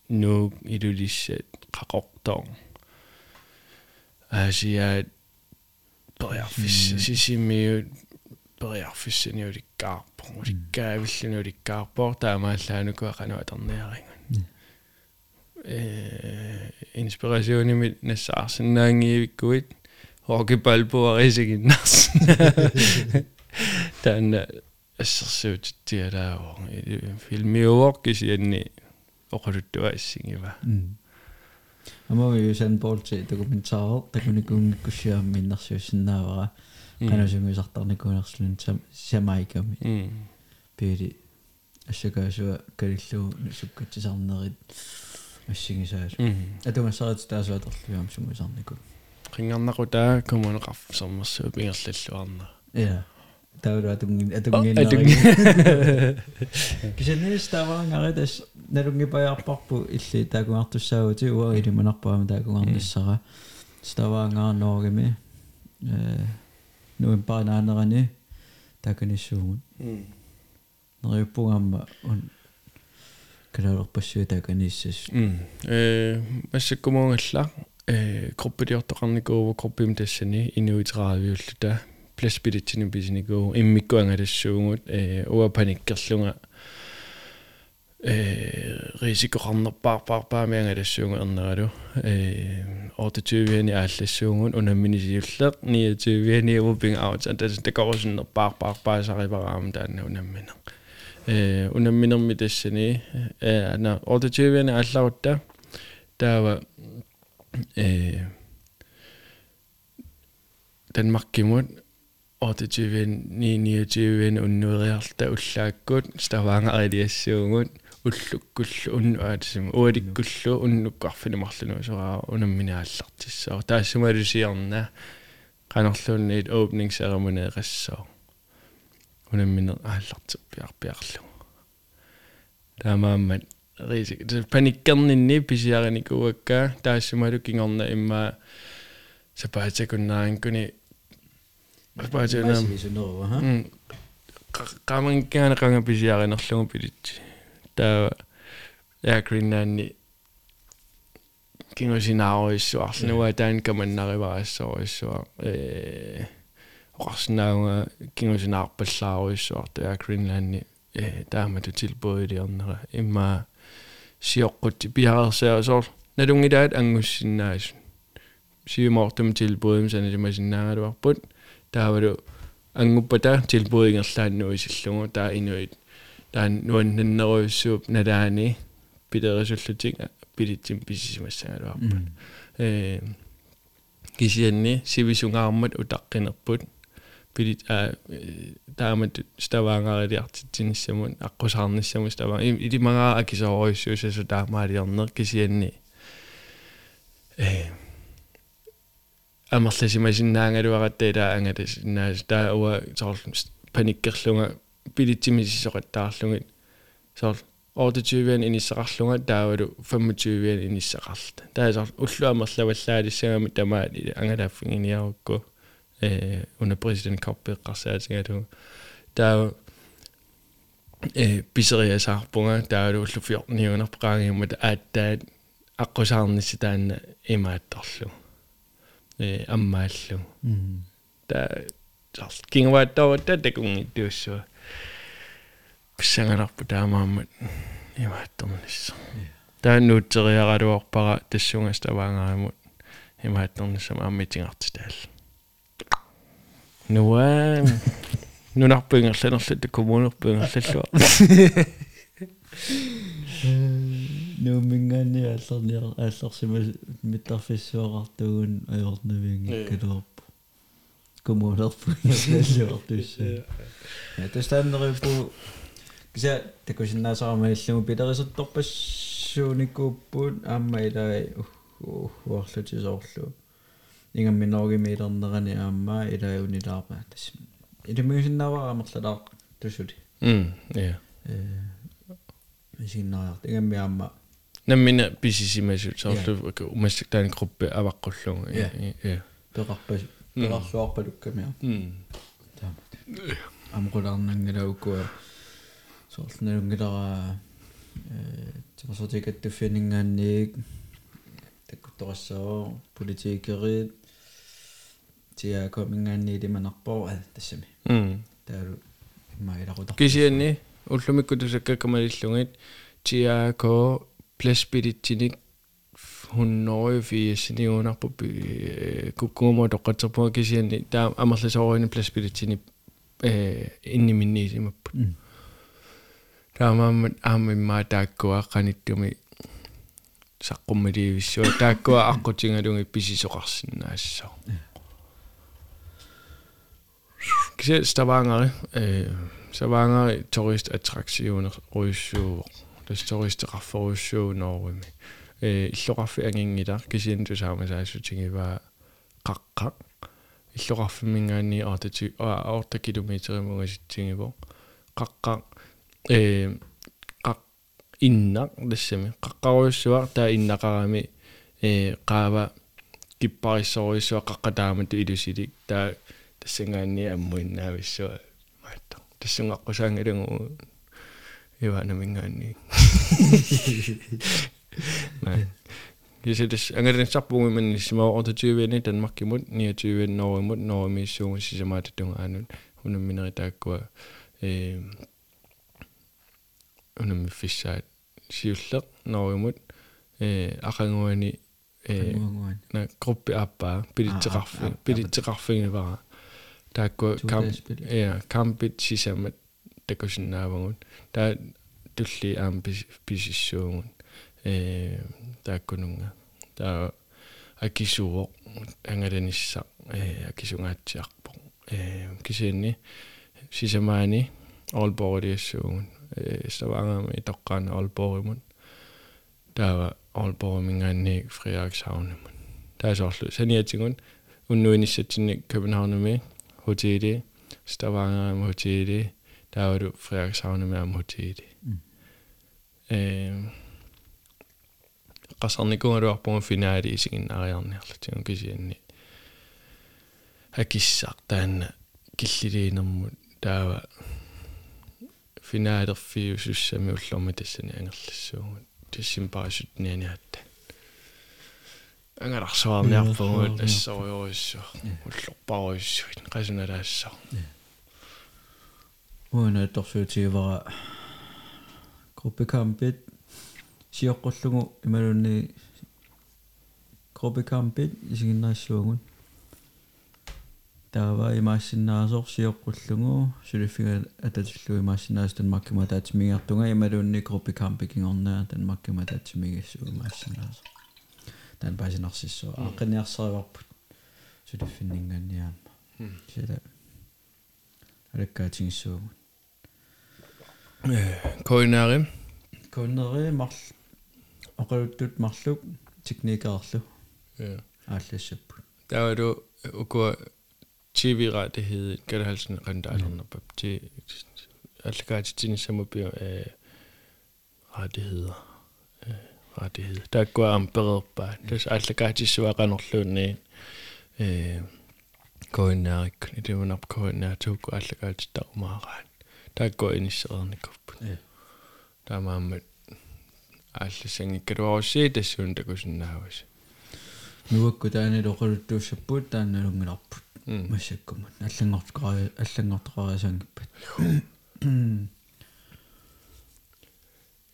нуу илулиссат qaqortoon асиаат периарфис сисимиут периарфиссани уликкаарпо уликкаавиллуни уликкаарпоо таамааллаанукуа кануатерниарингун э инспирасионими нассаарсинаангиивиккуит хоки балбуарисигиннарс тан ассерсуутиттиалаавоо филмиуоркисианни оқалуттуа ассигива Ама юусан болти документаар такуникуунгиккуссиаамми иннарсуусиннаавара канасунгисартарникуунерслун самайками пири ассакаасуа калиллуу суккатсисарнерит ассигисаасу атумассарат таасуатерлуам сунгисарникут qingarnaqutаа kommuneqarf sermersuup ingerlalluarna я таура атунгин атунгин кисеннис таваангаритас налунгипаярпарпу илли таакунгартуссаагути уа илиманарпаама таакунгарниссара ставаангаарнооргими э нуимпаанаанерани таканиссуугут нериппугаама ун каналерпассуи тааканиссас м э массаккумуунгалла э группидиортоқарникуува группим тассани инуитераавиуллута пласпилитсини бисникуу иммиккуангалассуугут э уа паниккерлунга э рисикоқарнерпаарпаарпаамиангалассуугу ернералу э 28-ни ааллассуугун унамминисиуллеқ 29-ни упинг аут антас такорусиннерпаарпаарпаасаривараама таанна унамминеқ э унамминерми тассани э ана 28-ни аалларутта таава э Danmarkimut 28-ни ortitjivin niiniutjivin unnueriarta ullaakkuut stavaangaridiassuungut ullukkullu unnuaatisum ualikkullu unnukkarfinimarlunu soraa unamminaallartissao taassumalusiarna qanerluunniit opening ceremony qissao unamminaallarterpiarpiarlu taamaammat riisik panikkerninni pisiarinikuakka taassumalu kingorna imma sapaatakun naankuni сапаатана сунерва ха qamangkaana qanga pisiarinерlungu pilitsi taa yaakrinnaanni kingusinaaruyissuarlunuwa taan kamannarivarassoriissua ee oqarsinaaunga kingusinaarpallaaruyissuar taa yaakrinnaanni ee taamatu tilbuiliornera imma siorqutti piarersaasoor nalungilaat angussinnaas siumortum tilbuim taavalu ангуппата isillungu taa inuit taan nuannanneruissuup nalaani pilerisullutик pilitsim pissisimassangaluarpa э кисианни сивисунгаармат утаққинерпут пилит а таамат ставаангариартитсиниссамун аққусаарниссаму ставаа илимагаа акисооруиссуусасу таамаалиорнер кисианни э амерласимасиннаангалуаратта ангатас наас таа уа соор паниккерлунга пилитсимисисоқаттаарлугит соор 28-ан иниссақарлунга таавалу 25-ан иниссақарлта таа соор уллу амерлаваллаалиссагами тамаат ангалааффингиниарукку э уна президент коппеққарсаатингалу таа э писериасаарпунга таавалу уллу 14-ниунерпеқаангиммат ааттаат аққусаарнисси таанна имаатторлу э аммааллу та жал кингвааттаватта такунгиттуссуа писсангаларпу таамааммат имаатторнисса тааннуутсериаралуарпара тассунгас таваангаарамут имаатторниссама аммитингарти таалла нуа нунарпуингерланерлу коммунерпуингерллуа нуумингаани аллерниар ааллерсима миттарфиссуақартугун аёрнавингиккалуарпу коммунерпуингерллуартусса я тастаннерипу кися такусиннаасарамаиллугу пилерисутторпассууникууппуут аама илай уарлутисоорлу ингамминоргимилернерани аама илай унилаарма тас илимигусиннааварамерлалаар тусули м я э мисиннариарт ингамми аама наммина писисимасут соорлу умассак таани группе аваққуллугу я я пеқарпас пеқарлуарпалуккамиа м амқулаарнангилауккуа соорлналунгилара э тимасотикаттуффинингаанниик таккутторассаа политикерит тиа комингаанни лиманарпоо тассами. М таалу иммаиларутар кисианни уллумиккутусаккакамалиллугит тиако пласпилитсиник хуннори фиассиниунарпу куккуумо тоққатерпуа кисианни таа амерласооруини пласпилитсини э инниминниисимаппут таамааммат аамиммаа тааккуа қаниттуми саққуммаливиссуа тааккуа аққутингалунги писисоқарсинаассаа кисе ставангари э ставангари турист аттраксионер руиссуу тас туристеқарфоруссуу ноорими э иллоқарфи ангингила кисиан тусаамасаассутингиваа қаққақ иллоқарфимингаани аатати аорта километеримугаситсигиво қаққақ э қақ иннақ тассами қаққаруйссуар таа иннақарами э qaava киппариссоруйссуа қаққатаамату илусилик таа тассангаанни аммуиннаависсуа маатта тассунгаққусаангалугу ивана мингаани nej киситас ангалинсарпугиман симаорта 20-ни Danmarkimut 29 Norgemut Norgemission сисамаататунга аанут унамминери тааккуа э унамми фиссаат сиуллеq Norgemut э ақангуани э на группи аппаа пилитсеқарфи пилитсеқарфигивара тааккуа кам я кампит сисамат такусиннаавагут таа тулли аам писиссуугут э тааккунунга таа акисуо ангаланисса э акисунгаатсиарпо э кисиинни сисамаани олбориассуугун э ставангами тоққаана олборимут таава олборимингаанни фриарксаунамут таасоорлу саниатигун уннуиниссатсинни københavnами хотели ставангами хотели таавалу фриарксаунами хотели э qasarnikugaluarpunga finaali isiginnaariarniarlatigun kisianni hakissaaq taanna killiliinermut taava finaalerfiu sussami ullormi tassani angerlassuugut tassim parasutnianiatta ангаларсуарниарпугут ассориориссу уллорпаруиссуит qasuналаассаа уна торсуутигивара группекампит сиоққуллугу ималунни группекампит исигиннаассуугун таава имаассиннаасоор сиоққуллугу сулиффига ататиллу имаассинаас танмаккима таатимигартунга ималунни группекампи кингорнаа танмаккима таатимигассуу имаассинаас тан пасинарсиссуа ааққиниарсариварпут сулиффиннингаанниаама сила алаккаатингиссуугу э коинаарим коннери марл оқалуттут марлук teknikkerslu ja ааллассаппут таавалу укуа TV-rettighed галhalsen рендалернерпап ти аллагаатитинissамупиу э rettigheder э rettigheder тааккуа амперерпаа тас аллагаатиссуақанерлуунни э коиннаарик итимунарп коиннаа туукку аллагаатиттарумаараат тааккуа иниссерерникуппут таамааммат аалласангиккалуарусси тассуун такусиннаавас нуакку таани лоқалуттууссаппут таанналунгиларпут массаккумат аллангортоқари аллангортоқариасангиппат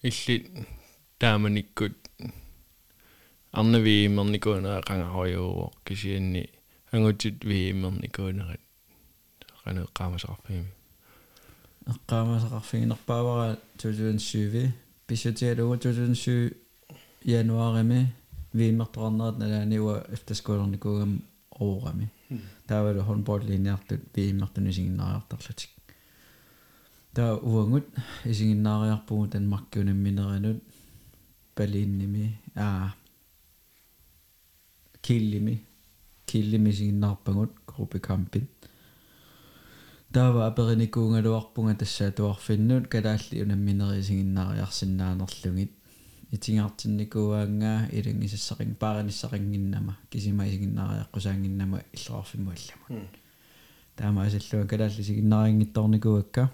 илли тааманиккут арнавиимерникуунаа қангаруйуу кисианни ангутит виимерникуунерат qanеққаамасақарфигими эққаамасақарфигинерпаавара 2007 писатиалугу 2007 януарими виимерторнерат налааниуа эфтерсколерникуугам оорами таавалу хонболлиниартут вииммертуни сигиннариартарлутик таа уангут исигиннаариарпугу танмаркиунамминеранут балиинними аа киллими киллими сигиннаарпагут группи кампит таава апериникуунгалуарпунга тассаа туарфиннут калаалли унамминери сигиннаариарсиннаанерлугит итингаартинникууаангаа илангисассақин паариниссақингиннама кисимаисигиннаариаққусаангиннама иллоарфимуалламут таама асаллуа калаалли сигиннаарингитторникуакка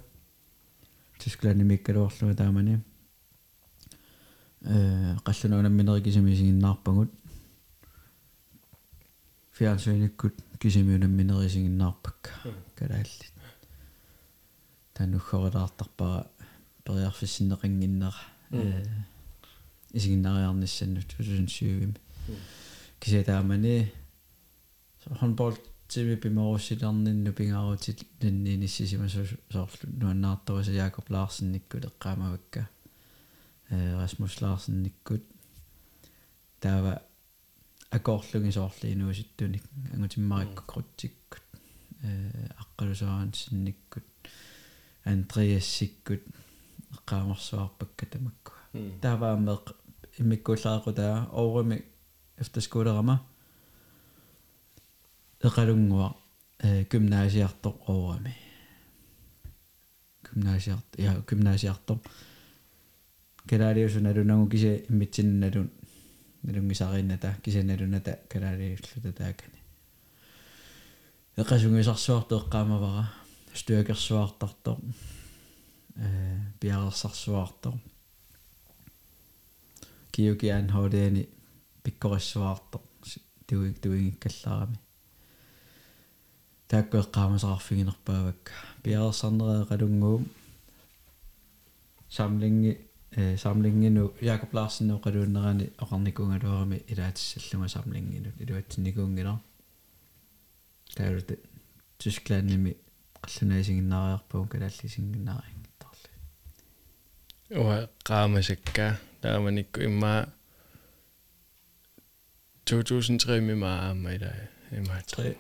тисклаани миккалуарлуга таамани э қаллунуунамминери кисимисигиннаарпагут фиансуиниккут кисимиунамминерисигиннаарпакка калаалли тануххорилаартарпара периарфиссиннеқингиннера э исигиннариарниссаннут 2007 кисетаамани хонбол тиви пимаруссиларнинну пингаарутит нинниниссисима соорлу нуаннаартаваса Якоб Ларсенниккут эққаамавакка э Расмус Ларсенниккут таава акоорлуги соорлиинууситтуник ангутиммариккукрутсиккут э аққалусараансинниккут андреассиккут эққаамарсуарпакка тамаккуа тааваамеқ иммиккууллаақутаа оорими эфтерскуулерама эқалунгуа э гymnasiartor оорами. Гymnasiart я гymnasiartor калаалиусуналунагу кисе иммитсинналун налунгисаринната кисаналуната калаалиуллута таакани эқасунгисарсуарто эққаамавара стуакерсуартартор э пиарерсарсуартор киукиан хоолиани пиккориссуартор туиг туигиккаллаарами тааккуэккаамасаарфигинерпаавак пиарерсарнераа қалунгуум самлинги э самлингину Jakob Larsen но қалууннерани оқарникунгалуарами илаатиссаллунга самлингинут илуатсинникуунгила таалут Тysklannими қаллунаисигиннариарпуун калааллисингиннарингиттарли уа qaamасакка тааманикку имма 2003 мима аама ила има 3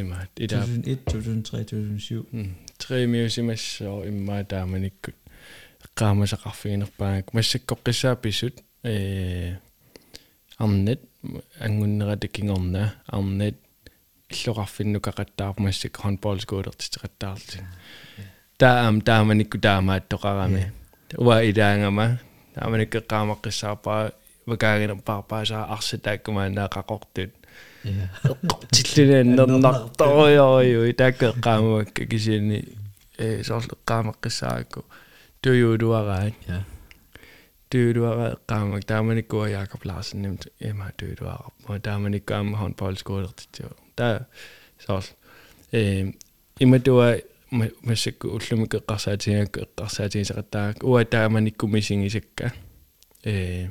има ида 2001 2003 2007 3 миусимассоо имма тааманиккут qaamасақарфигинерпаагак массаккоққиссааписут э арнет ангуннерата кингорна арнет иллоқарфиннукақаттаарпу массак хонболскуулертитеқаттаарли таам тааманикку таамааттоқарами уа идаангама тааманикке qaamаққиссаарпаа вакаагинерпаарпаасаа арсатааккумаанаа қақортут я тиллунеаннернарториориу итаакке qaamavakka кисиани э соорле qaamаққиссааракку туйуудуараат я туйудуара qaamак тааманиккуа Jakob Larsen nemt ема туйудуара мо тааманиккаама håndboldskålertitio та соорл э иматуа массакку уллумик эққарсаатингакку эққарсаатигисақаттаак уа тааманикку мисингисакка э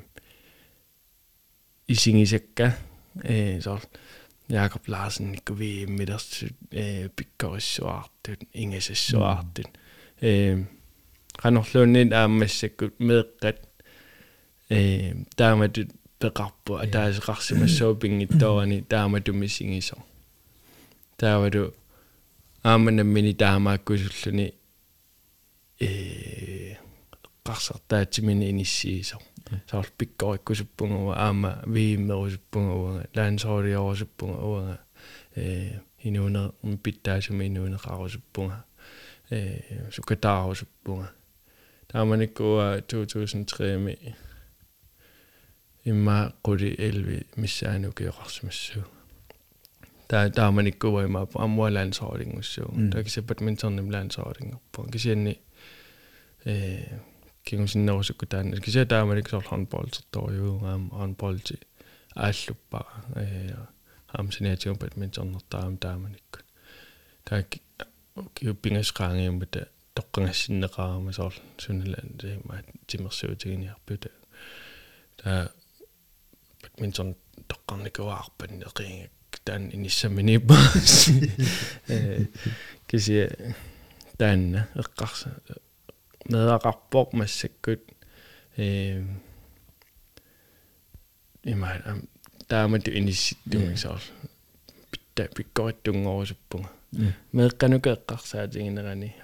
исингисакка э соорл Jakob Larsen nikku vi middags eh pikkorissuartut ingesassuartut eh qanorluunnin aammassakku meeqqat eh taamatut peqarpu ataaseqarsimassuu pingittoorani taamatumisingiso taavadu aamanammini taamaakkusulluni ee qarsartaatimini inissiiso saarl pikkorikkusuppunguwa aama viimmerusuppunguwa laansooriorusuppunguwa ee inuuner pittaasumi inuuneqarusuppunga ee sukataarusuppunga taamanikkuwa 2003 mi imma quli elvi missaanukiqarsumassugu missaanukiorarsimassuu ta taamanikkuwa imma amwa landshoordingussuu takisa badmintonnim landshoordingorpu kisianni eh кингусиннерусукку таана кися тааманик соор handballtertoriugaam handballti ааллуппара э амсиниатигум badmintonнертаам тааманиккут таак киуппингасqaangiummата тоққангассиннеқарама соор суннала тима тимерсуутигиниарпута таа badminton тоққарникуаарпан неқингак таан иниссаминиппа э кися таанна эққарса медақарпоқ массаккут э има таамату инисситтумисоор питта пиккориттунгорусуппунга меэкканука эққарсаатигинерани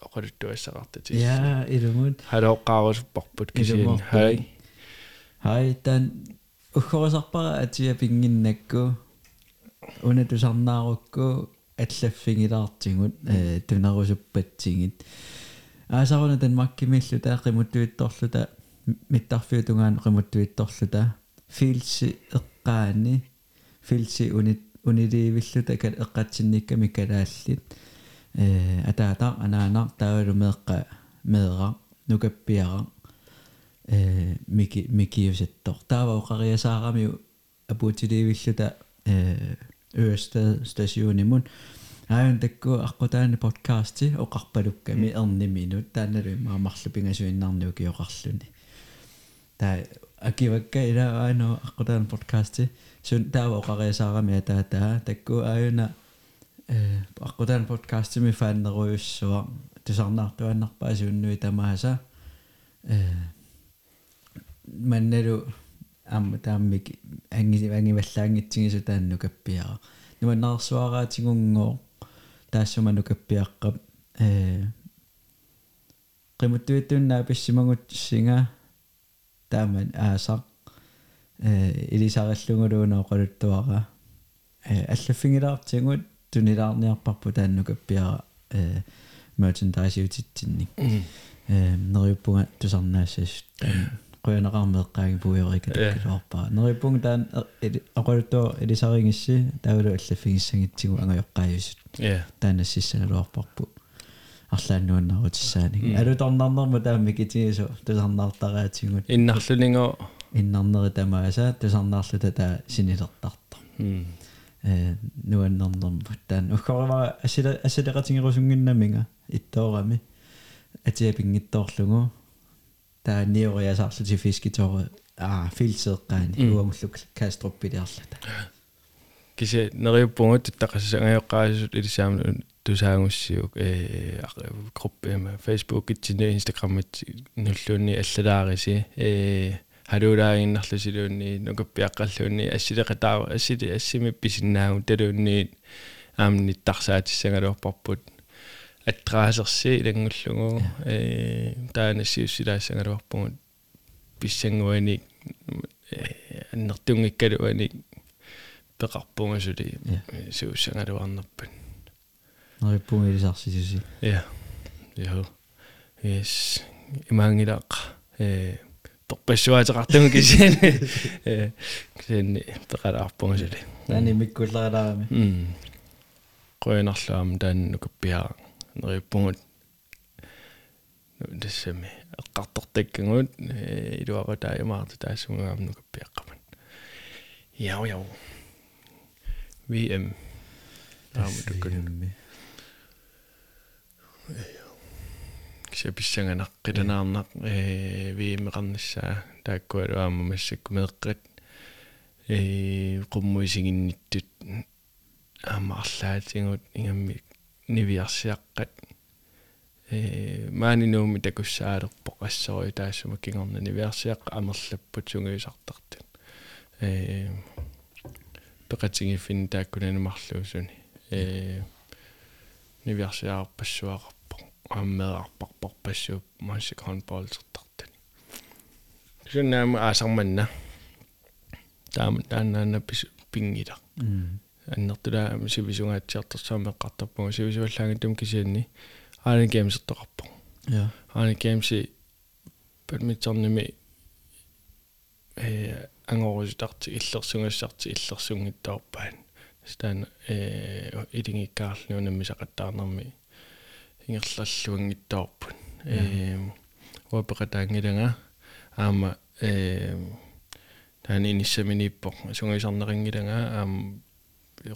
оқалуттуассақартати я илумут халооққарусуппарпут кисиин хай. Хай тан уххорисарпара атиа пингиннакку унатусарнаарукку аллаффигилаартигут э тунерусуппатсигит аасаруна тан маккимиллу таа қимуттуитторлута миттарфиутунгаан қимуттуитторлута филси эққаани филси унит унилиивиллута кал эққатсинникками калааллит э атаата анаанар таавалу меэққа меэра нукаппиара э мики микиусаттор таава оқариасаарами апуутилиивиллута э Ørsted stationimmun аан такку аққутаани подкасти оқарпалукками ерниминут таанналу маамарлу пингасуиннарниу киоқарлуни таа акивакка ила аано аққутаани подкасти сун таава оқариасаарами атаатаа такку ааюна э аққутаани подкасти ми фааннеруйуссуа тусарнаартуаннарпаа сууннуи тамааса э манналу Амма тааммик анги ангиваллаангитсигису таанну каппиара нуманнаарсуараатигунгоо таассуману каппиаққап э qimuttuittunnaa pissimangutsinga taaman aasaq э илисариллугулуунаа qaluttuara э аллаффигилаартигут тунилаарниарпарпу таанну каппиара э merchandise-утитсинник э нериуппунга тусарнаассас quyanaqarmeeqqaagi puiorika takkiluarpaa neripung taan aquluttua ilisariнгисси таулу аллаффигиссагитсигу ангайоққаажусут я таанассиссагалуарпарпу арлааннуаннарутиссааник алуторнарнерму таамми китигису тусарнаартараатигут иннарлунинго иннарнери тамааса тусарнаарлута таа синилертарто э нуаннернерму таан уккоривара асила асилеқатингерусунгиннаминга иттоорами атиапингиттоорлугу таа ниориасаарлути фискитоор аа филсеэккаани уамуллук кастроппилиарлата кисе нериуппугут тақассангайоққаасут илисаамну тусаагуссиук э группе фейсбук итсине инстаграммит нуллуунни аллалаариси э халуулаагиннарлусилуунни нукаппиаққаллуунни ассилеқатаа ассили ассими писиннаагу талуунни аамни тарсаатиссангалуарпарпут атраасерси илангуллугу э таанассиуссилаассангалуарпугут писсангуани аннертунгиккалуани пеқарпунгасули сууссангалуарнерпат нериппунгилисарсисуси ja ja yes имаангилаақ э торпассуатеқартуми кисиани э кисиани пеқалаарпунгасули таани миккуллералаарами м. Qoinarlaam taannukappiaa nerippungut тассами эққартортаккангуут илуаqa тааймаарта таассунгаамнукаппиаққаман яу яу. VM таамутуккун кисаписсанганақ қиланаарнақ э VM қарниссаа тааккуалуаама массакку меэққат э қуммуисигинниттут аамаарлаатингут ингамми нивиарсиаққат э маанинууми такуссаалерпоқ ассерой таассума кингорна нивиарсиаққа амерлаппут сунгуисартартут э пеқатингиффин тааккунанумарлуусуни э нивиарсиаарпассуақарпоқ ааммеарпарпарпассууп маасик хонболсертартани суннаама аасарманна таама тааннаана пингила аннертула сивисунгаатсиартерсаама эққартарпуга сивисуаллаангаттум кисианни аани геймсертоқарпо я аани геймси badmintonними э ангоруситарти иллерсунгассарти иллерсунгиттаорпаан. Стан э илингиккаарлунамми сақаттаарнэрми ингерллаллуангиттаорпут э уапеқатаангилага аама э таани иниссаминиппо сунгисарнерингилага аама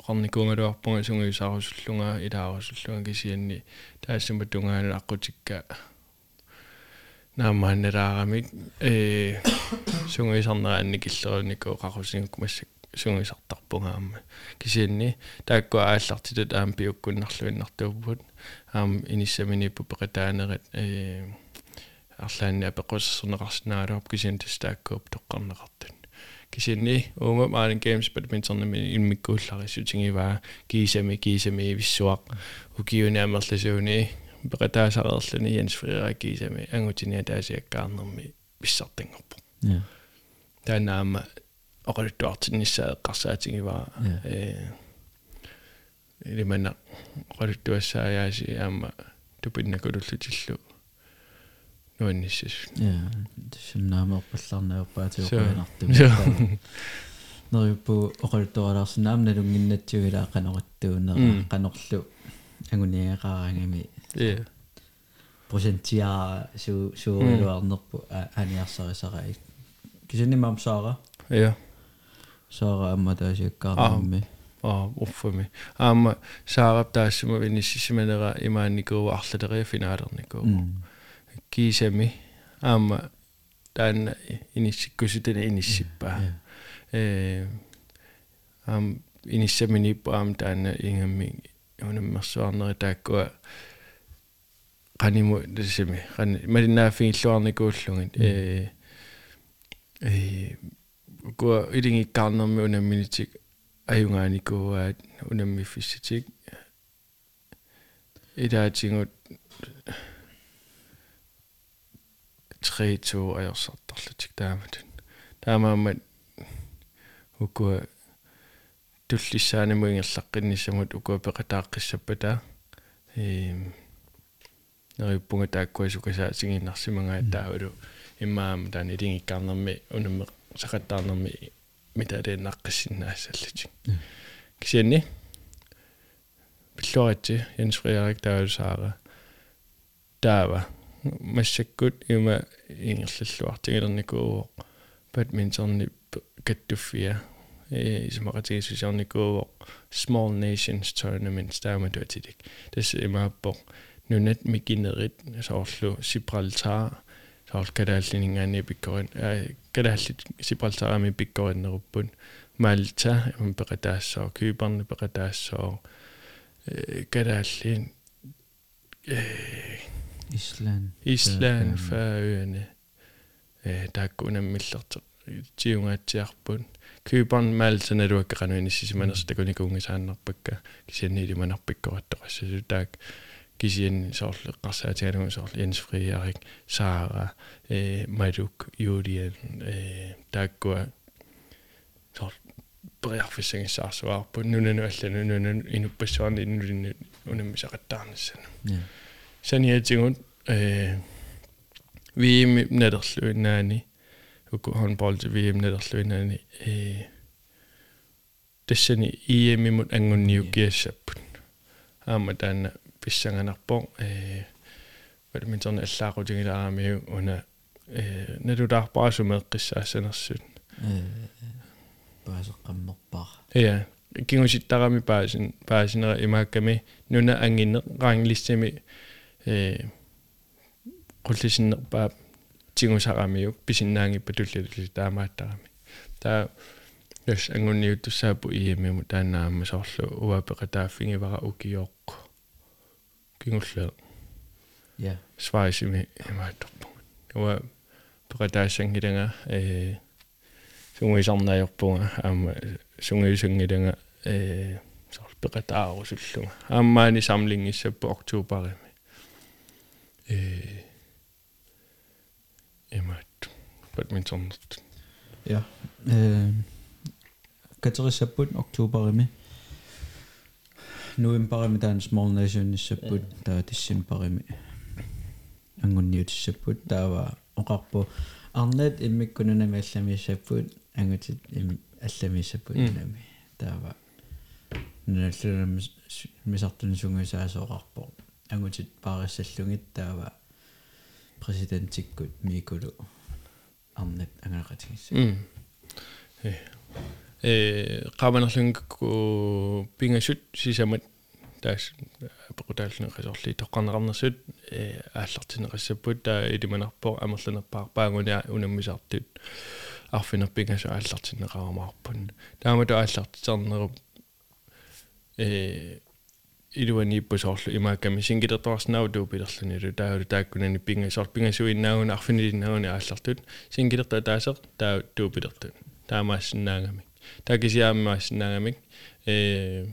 qarnikuungaluarpunga sungiusarussullunga ilaarusullunga kisianni. Taassuma tungaana aqutikka наамаанналаарамик э сунгисарнераанни киллеруннику qaqusinguk массак сунгисартарпунгаама кисианни тааккуа ааллартилут аам пиуккуннарлуиннартууппут аам иниссаминиппу пеқатаанерат э арлаанни апеқуссернеқарсинаалуап кисиан тастааккууп тоққарнеқартун кисианни уума маалин геймс бадминтоннами иммиккуулларисутингиваа кисами кисами виссуақ укиуни амерласууни пеқатаасареерлуни Jens Frederik кисами ангутиниа таасиаккаарнерми виссартангорпо я танаама оқалуттуартиннссаа эққарсаатингиваа э илимана оқалуттуассааяаси аама тупиннакулуллутиллу нуанниссас я суннаамеорпалларнаерпаатиоқуинарту Joo. нериппу оқалуттуаралаарсинаам налунгиннатсугилаа канеқаттуунера канерлу агуниақарангами е процентиа су суурилуарнерпу аниарсарисараик кисинимам саара я саара амма таасиаккаарнамми а уффами аама саарап таассума виниссисиманера имаанникуу арлалерия финаалерникуу kiisemi aama taan inissikkusuten inissippaa aam inissaminippu aam taan ingammi unammersuarneri taakkua qanimu tassimi qan malinnaaffiilluarnikuullungit ee mm. ee куа илингиккаарнэрми унамминитик аюнгааникууаат унаммиффиситик илаатингут 3 2 ajorsaartarlutik taamatun таамаамат укуа туллиссааниму ингерлаққинниссамут укуа пеқатааққиссаппатаа эм нэриппунга тааккуа сукасаа сигиннарсимангаа таавалу иммаама таан илингиккаарнэрми унумме сақаттаарнэрми миталееннаққиссиннаассаллутик кисианни пиллуарати янсфриарик таавалу саара таава массаккут има ингерллуартигилерникуу badmintonни каттуффиа э исмақатигисусарникуу small nations tournaments тааматуатилик тасса имааппоқ нунат микинерит соорлу сибралтар соор калааллинингаани пиккорин э калааллит сибралтарами пиккориннеруппут малта им пеқатаассоо кюберни пеқатаассоо э калааллин э Исланд Исланд Фærøerne э тааккунаммиллерте тиунгаатсиарпут Кюберн Малта налуаккарануинissиманерс такуникунгисааннарпакка кисианниили манарпиккоратторассасу таак кисиан соорле қарсаатигалугу соорле Jens Friarik Sara э Maduk Julian э тааккуа соор преарфиссагиссаарсуаарпут нунану аллану нунану инуппассуарни иннулинну унаммисақаттаарнассана Ja. Саниатигут э VM надерлуиннаани уку håndbold til VM надерлуиннаани э тассани EM имут ангунниуккиассаппут аама таана писсанганарпо э badminton аллаақутигилаарамиу уна э налулаарпаасумеэққиссаассанерсут Э паасеққаммерпаа. Ja, кингуситтарами паасин паасинера имаакками нуна ангинне раанглиссами э qullisinnerpaa тигусарамиук писиннаангиппа туллалули таамааттарами таа яс ангунниуттуссаапу иеммиму таанаама соорлу уапеқатааффингивара укиоққу кингуллаа Ja. сваисими имаатторпу уа пеқатаассангилага э сунгуисарнаajorpunga аама сунгуисунгилага э соор пеқатаарусуллуга аамаани самлингиссаппу октообарими øh, jamen, badminton. Ja. Øh, Katarissa Bund, oktober med. November med, der small nation i Sabut, der er december med. Angon til Sabut, der var rappo. Arnet, imme kunne næmme allami Sabut, angon til allami Sabut, der var. Når jeg slutter med sartun sunge, så er så rappo. Ангутит паариссаллугит таава президентиккут микулу арнет ангаақатигисса м э. Э qaamanерlungakku pingasut sisamat taas pequtaalluneqasorli toqqarneqarnersut э ааллартинеқассаппут таа илиманарпо амерланерпаар паагуниа унаммисартут арфинерпингасу ааллартинеқарамаарпун таамату ааллартитернеруп э илуаниппу соорлу имаакками сингилерторснау туупилерлунилу таалу тааккунани пинга соор пингасуиннаагуна арфинилиннаагуни ааллартут сингилерта таасер таа туупилертут таамаассинаагами таакисиааммаассинаагамик э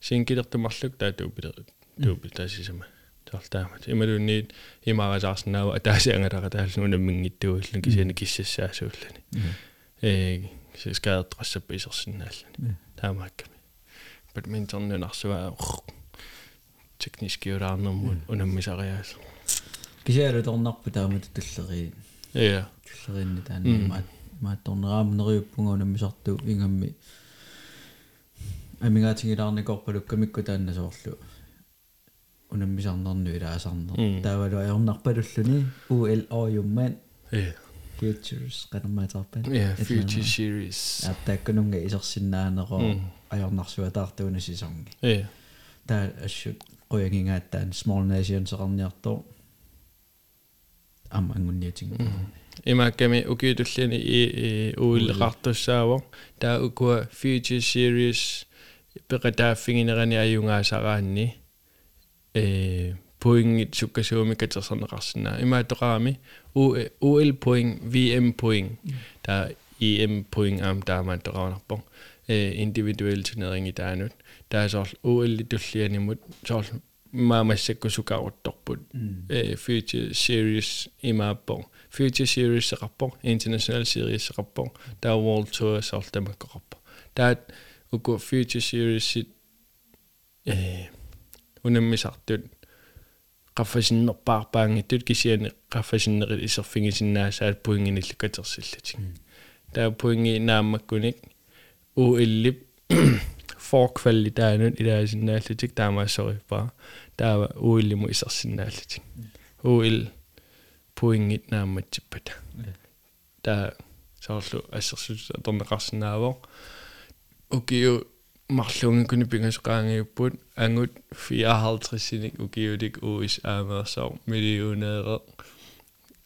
сингилертумарлук таа туупилер туупил таасисама таартаамат ималунниит имаарасаарснаа атаасиангалара тааллуна мингиттууллун кисиани киссассаасууллани э скаадрассаппа исерсиннааллани таамаакками badmintonнунарсуаа teknisk юраарнэрмут унаммисариаас кисиалу торнарпу таамат туллери я туллеринни таанни маат маатторнераамнериуппунга унаммисарту ингамми амигаатингилаарникорпалукка микку таанна соорлу унаммисарнерну илаасарнер таавалу аернарпалуллуни UL оюмман я futures qanammaatарпан я future series. Аттааккунунга исерсиннаанеро аернарсуатаартуна сисорни я таа ассут qoyangingaattaan small nation seqarniartor am angунниатинг имаакками укиутуллини и уиллеқартуссаавор таа укуа future series пеқатааффигинерани аюнгаасараанни э point суккасууми катерсернеқарсинаа имаатоқарами UL point VM point таа EM point ам таамаатоқарнарпо э индивидуэл тунеринги таанут таасоор UL туллианимут соор маамассаккусукаарутторпут э future series имааппо future series эқарпо international series эқарпо таа world tour соор тамаккоқарпо таат уку future series э унаммисартут qaffasinnерпаарпаангиттут кисиани qaffasinnери исерфигисиннаасаат пуингиниллукатерсиллатик таа пуинги нааммаккуник уиллип форквалли forkvalitainen ilaisinnaalluk taamassorippa taava uillimuisarsinnaalluk uil puingit naammatsippat taa saarlu assersuta torneqarsinnaavo ukiu marluungi kuni pingasuqaangiupput angut 54 sinik ukiulik uis aamersaar millionerer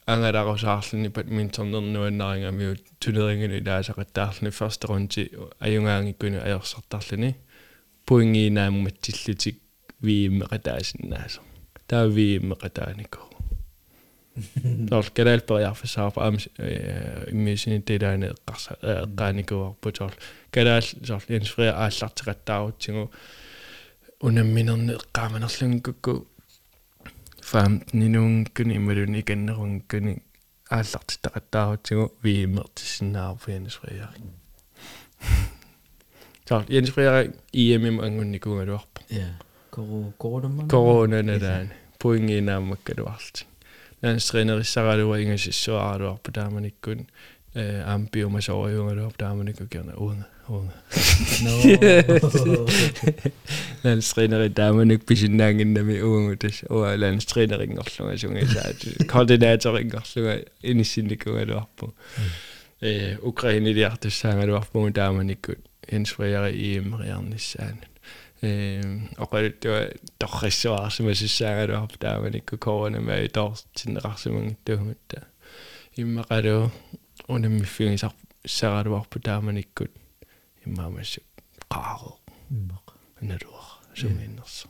angalarusаарluni badmintonnernuannaringamiut tuneringini ilaasaqattaarluni første runde ajungaangikkuni ajorsartarluni puingiinaammattillutik viimmeqataasinnaasa taa viimmeqataanikku Tol kadal periarfissaar am immisini tilaane eqqarsa eqqaanikuarpu tol kadal sol insfria aallartiqattaarutsigu unamminerni eqqaamanerlungukku fam ninuungkuni imaluni ikannerungkuni aallartitaqattaarutsigu viimmertissinnaarfianisfriari tol insfriari iemim angunnikuungaluarpu Ja. Koro korona. коронаналаани пуингинааммаккалуарлти наанстриинерissaraluа ингасиссуаралуарпу тааманиккун э ампиумасориунгалуарпу тааманикку киерна уунга уунга No. наанстриинери тааманик писиннаангиннами уungу тас уа наанстриинерингорлунга сунгисаат координааторингорлунга иниссинникунгалуарпу э украинилиартуссаангалуарпу тааманиккут инсфриари ииммериарниссаанут оқалуттуа торриссуаарсима сиссаагалуарпу тааманикку коронамаи тоортиннеқарсимангиттугуматта иммақалу унаммиффигисар саралуарпу тааманиккут иммаамассу қааро Иммақ. налуар сумииннерсо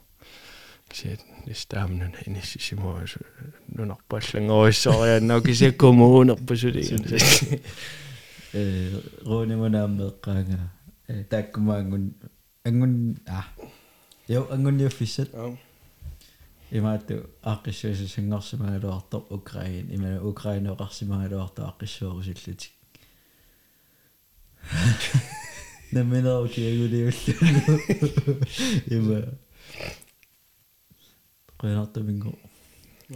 сиат нистаамнун иниссисимуа нунарпаллангориссорианнаа кисаккумуунерпусулиган Э роонеманааммеэккаага э тааккумаангун ангун а Йо ангунниуффиссат имаату ааққиссуиса сангорсимагалуартор Украин имана Nemmeno Diego di Ima. Renate Bingo.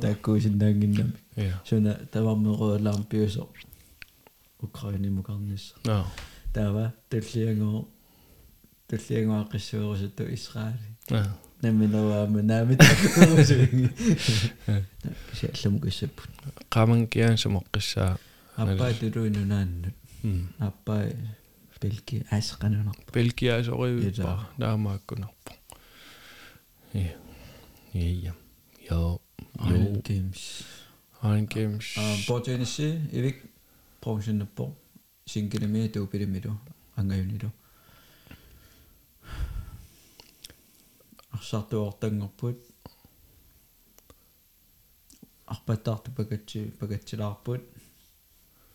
Takku sindangin nami. Sona tavamme röölaan pyösä. Ukraini mukannissa. No. Tava tulliango tulliango akissuurusuttu Israeli. No. Nemmeno vaamme nami takkuusingi. Sieltä mukissepun. Kaaman kiän se mokkissa. Appai tyruinu nannut. Appai. Mm. Belgia aasqanunerpa. Belgia asoqivippa taamaakkunerpa. Ja. Ja. Jo. Iron Games. Iron Games. Botenisi ivik provisionnerpo. Sinkinimi tuupilimilu angayunilu. Arsaartuortanngorput. Arpataartu pakatsi pakatsilaarput.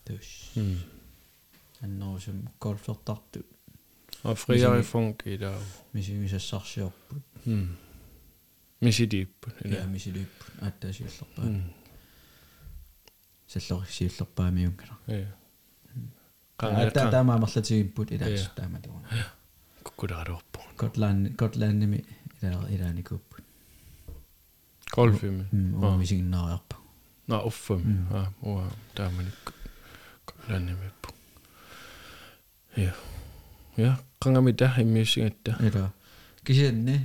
Tuus. Mm. аннерусум голфертарту африари фонк ила мисимисассарсиорпут м мисидииппу я мисилиппут ааттаасиуллерпаа м саллорисиуллерпаамиунгала я таата qangala таамаамерлатигимпут илаакс тааматугуна куккулаарорпу Gotland Gotlandimi ила илааникуппут golfimi м Аа. мисигнаариарпа на уффам М. а уа тааманик колланнимиппу я я qangamita immiusingatta ила кисианни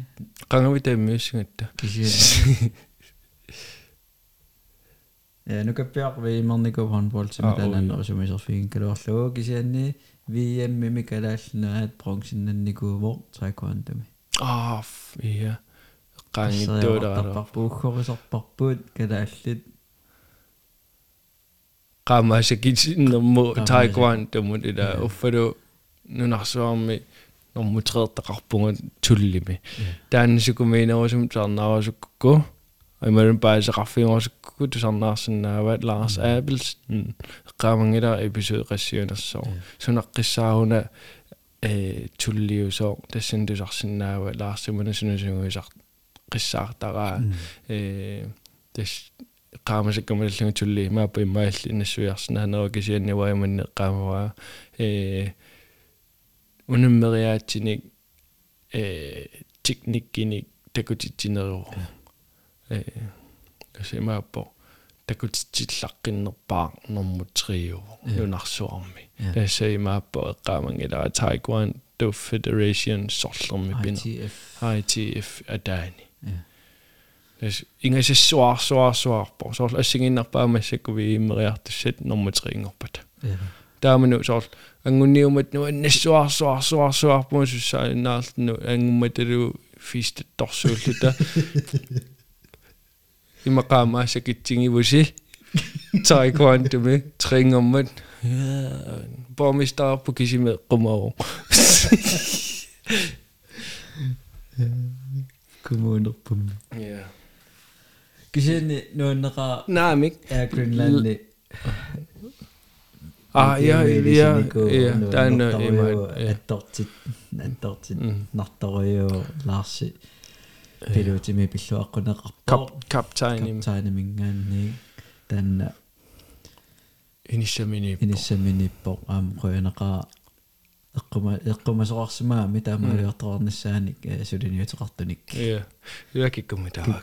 qangamita immiusingatta кисианни Ja, nu kan Bjørk være imorniku håndbold til Ah, med den oi. anden, som er så bronzen den niku hvor taekwondo. аа я Så qangittuularalu jeg buukhorisarparput kadaallit qaamaasakitsinnermu Qaamaasa- taekwondo-mut ila Ja. uffalu nunarsuarmi normutreertaqarpunga tullimi taannisukumiinerusum sarnaarusukku ималун паасеқарфигорсукку тусарнаарсинаават Ларс Абелс qaamangila episode qassiunerсоо sunaqқиссааруна э туллиусоо тассан тусарсинаава лаарсимуна сунусунгуисар qissaartaraa э тас qaamasikkamаллугу тулли маапа имаалли нассуярсинаанеру кисианниваиманне qaamаваа э унэммериаатсиник э техниккиник такутитсинеру э асимааппо такутитсиллаққиннерпаа нормутриу нунарсуарми Ja. тассаимааппо эққаамангилара таикуан до федерацион сорлерми пина ITF. ITF адаани Ja. Læs inga se svar svar svar på så ассигиннарпаамассакку вииммериартуссат норматриингорпат ja тааману соор ангунниумат ну аннассуар суар суар суар по суссаиннаарлну ангумматалу фистатторсууллута имақаамаасакитсигивуси таиквантуми трингоммат бомистар по кисиме qumaro kommunerpum ja кисиани нуаннеqa naamik er Greenlandi ah ja ja ja taana ima ja атторtit атторtit Mm. нарториу лаарси пилуутими пиллуаққунеқарпоо kap kaptajn каптайнамингаанни таанна initiamini иниссаминиппо аам қуянеқаа эққума эққумасоқарсимаами таамаалиорторнissaаник сулиниутеқартуник ja yakikkummi tawa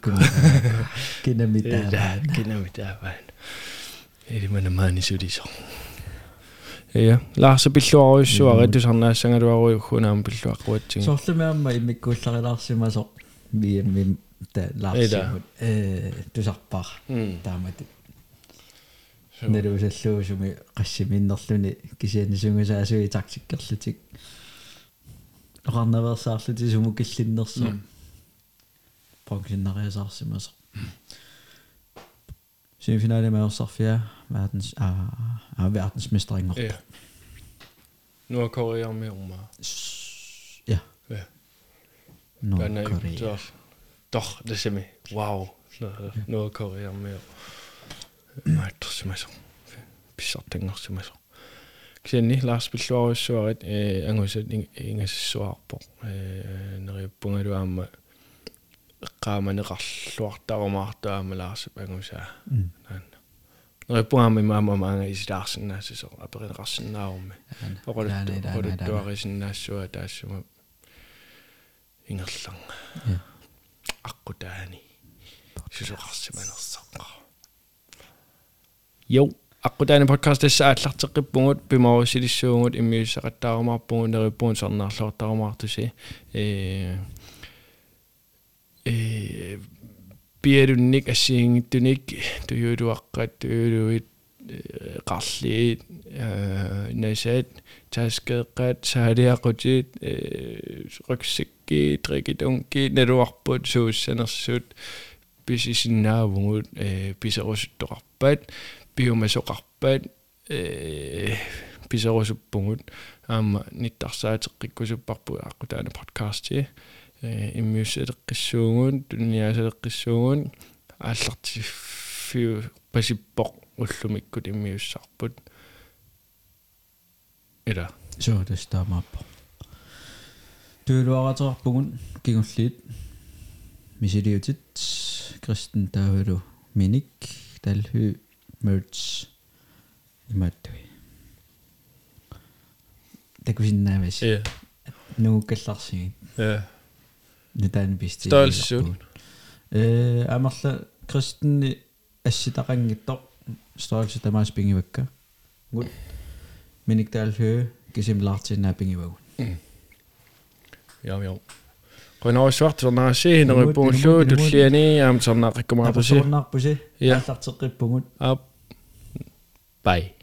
кинамитаа кинамитааваан элимана маани сулисо ja лаарса пиллуаруйссуари тусарнаассангалуаруйуггунаама пиллуаққуатсиги сорлумиарма иммиккуулларилаарсимасо виэммим та лаарсимут э тусарпаа м таамат нэрусаллуусуми qassiminnerluni кисианисунгасаасуи тактиккерлутик оқарнаверсаарлути сумукиллиннерсо погиннариасаарсимасо Semifinale med Sofia, verdens, ah, ah, verdensmestering. ja Nordkorea med umma Ja. Ja. Nordkorea. så doch det semi wow Nordkorea med Маатэрсимасо писсартангерсимасо кисианни лаарс пиллуаруссуарит э ангусат ингассуарпо э нериуппунгалуаама эққааманеқарлуартарумаартаама лаарсап ангусаа Mm. наанна нериуппунгаама маама маанга исилаарсинаассисо аперинеқарсинаарумми Наана, оқолут наана, оқолуттуарисиннаассуа таассума ингерланга аққутаани сусоқарсиманерсаққа Jo, akkudaani podcastissa aallarteqippungut pimausillissuungut immiussaqattaarumaarpungut nerippuunsarnaarlortarumaartusi ee eh, ee eh, piedunnik assiingittunik tuyuluaqqat tuyuluit eh, qarliit nasat taskeqqat saaliaqutit ruksikki drikitunki naluarput suussanersut pisisinnaavungut piserusuttoqarpat налуарпут сууссанерсуут писисиннаавгут э писерусуттоқарпаат биумасоқарпаат э писерусуппугут аама ниттарсаатеққиккусуппарпу аққутаана подкасти э иммиуссалеққиссуугун туниасалеққиссуугун ааллартиффиу пасиппоқ уллумиккут иммиуссарпут ила Så det stammer på. Туулуаратеқарпугун кигуллиит мисилиутит кристен таавалу миник талху мерч иматтуи такусиннаавас ja нууккалларсигит ja нутаан писти Størrelsessuit. э амарла кристенни асситақангиттоқ стørrelse тамаас пингивакка гут миник талху кисимлаартиннаа пингивагу ja ja qinaruissuartornaassi nerippuullu tulliani aam sarnaaqikkumaartusi Tapussuarnaarpusi Ja. ааллартеққиппугут ап 拜。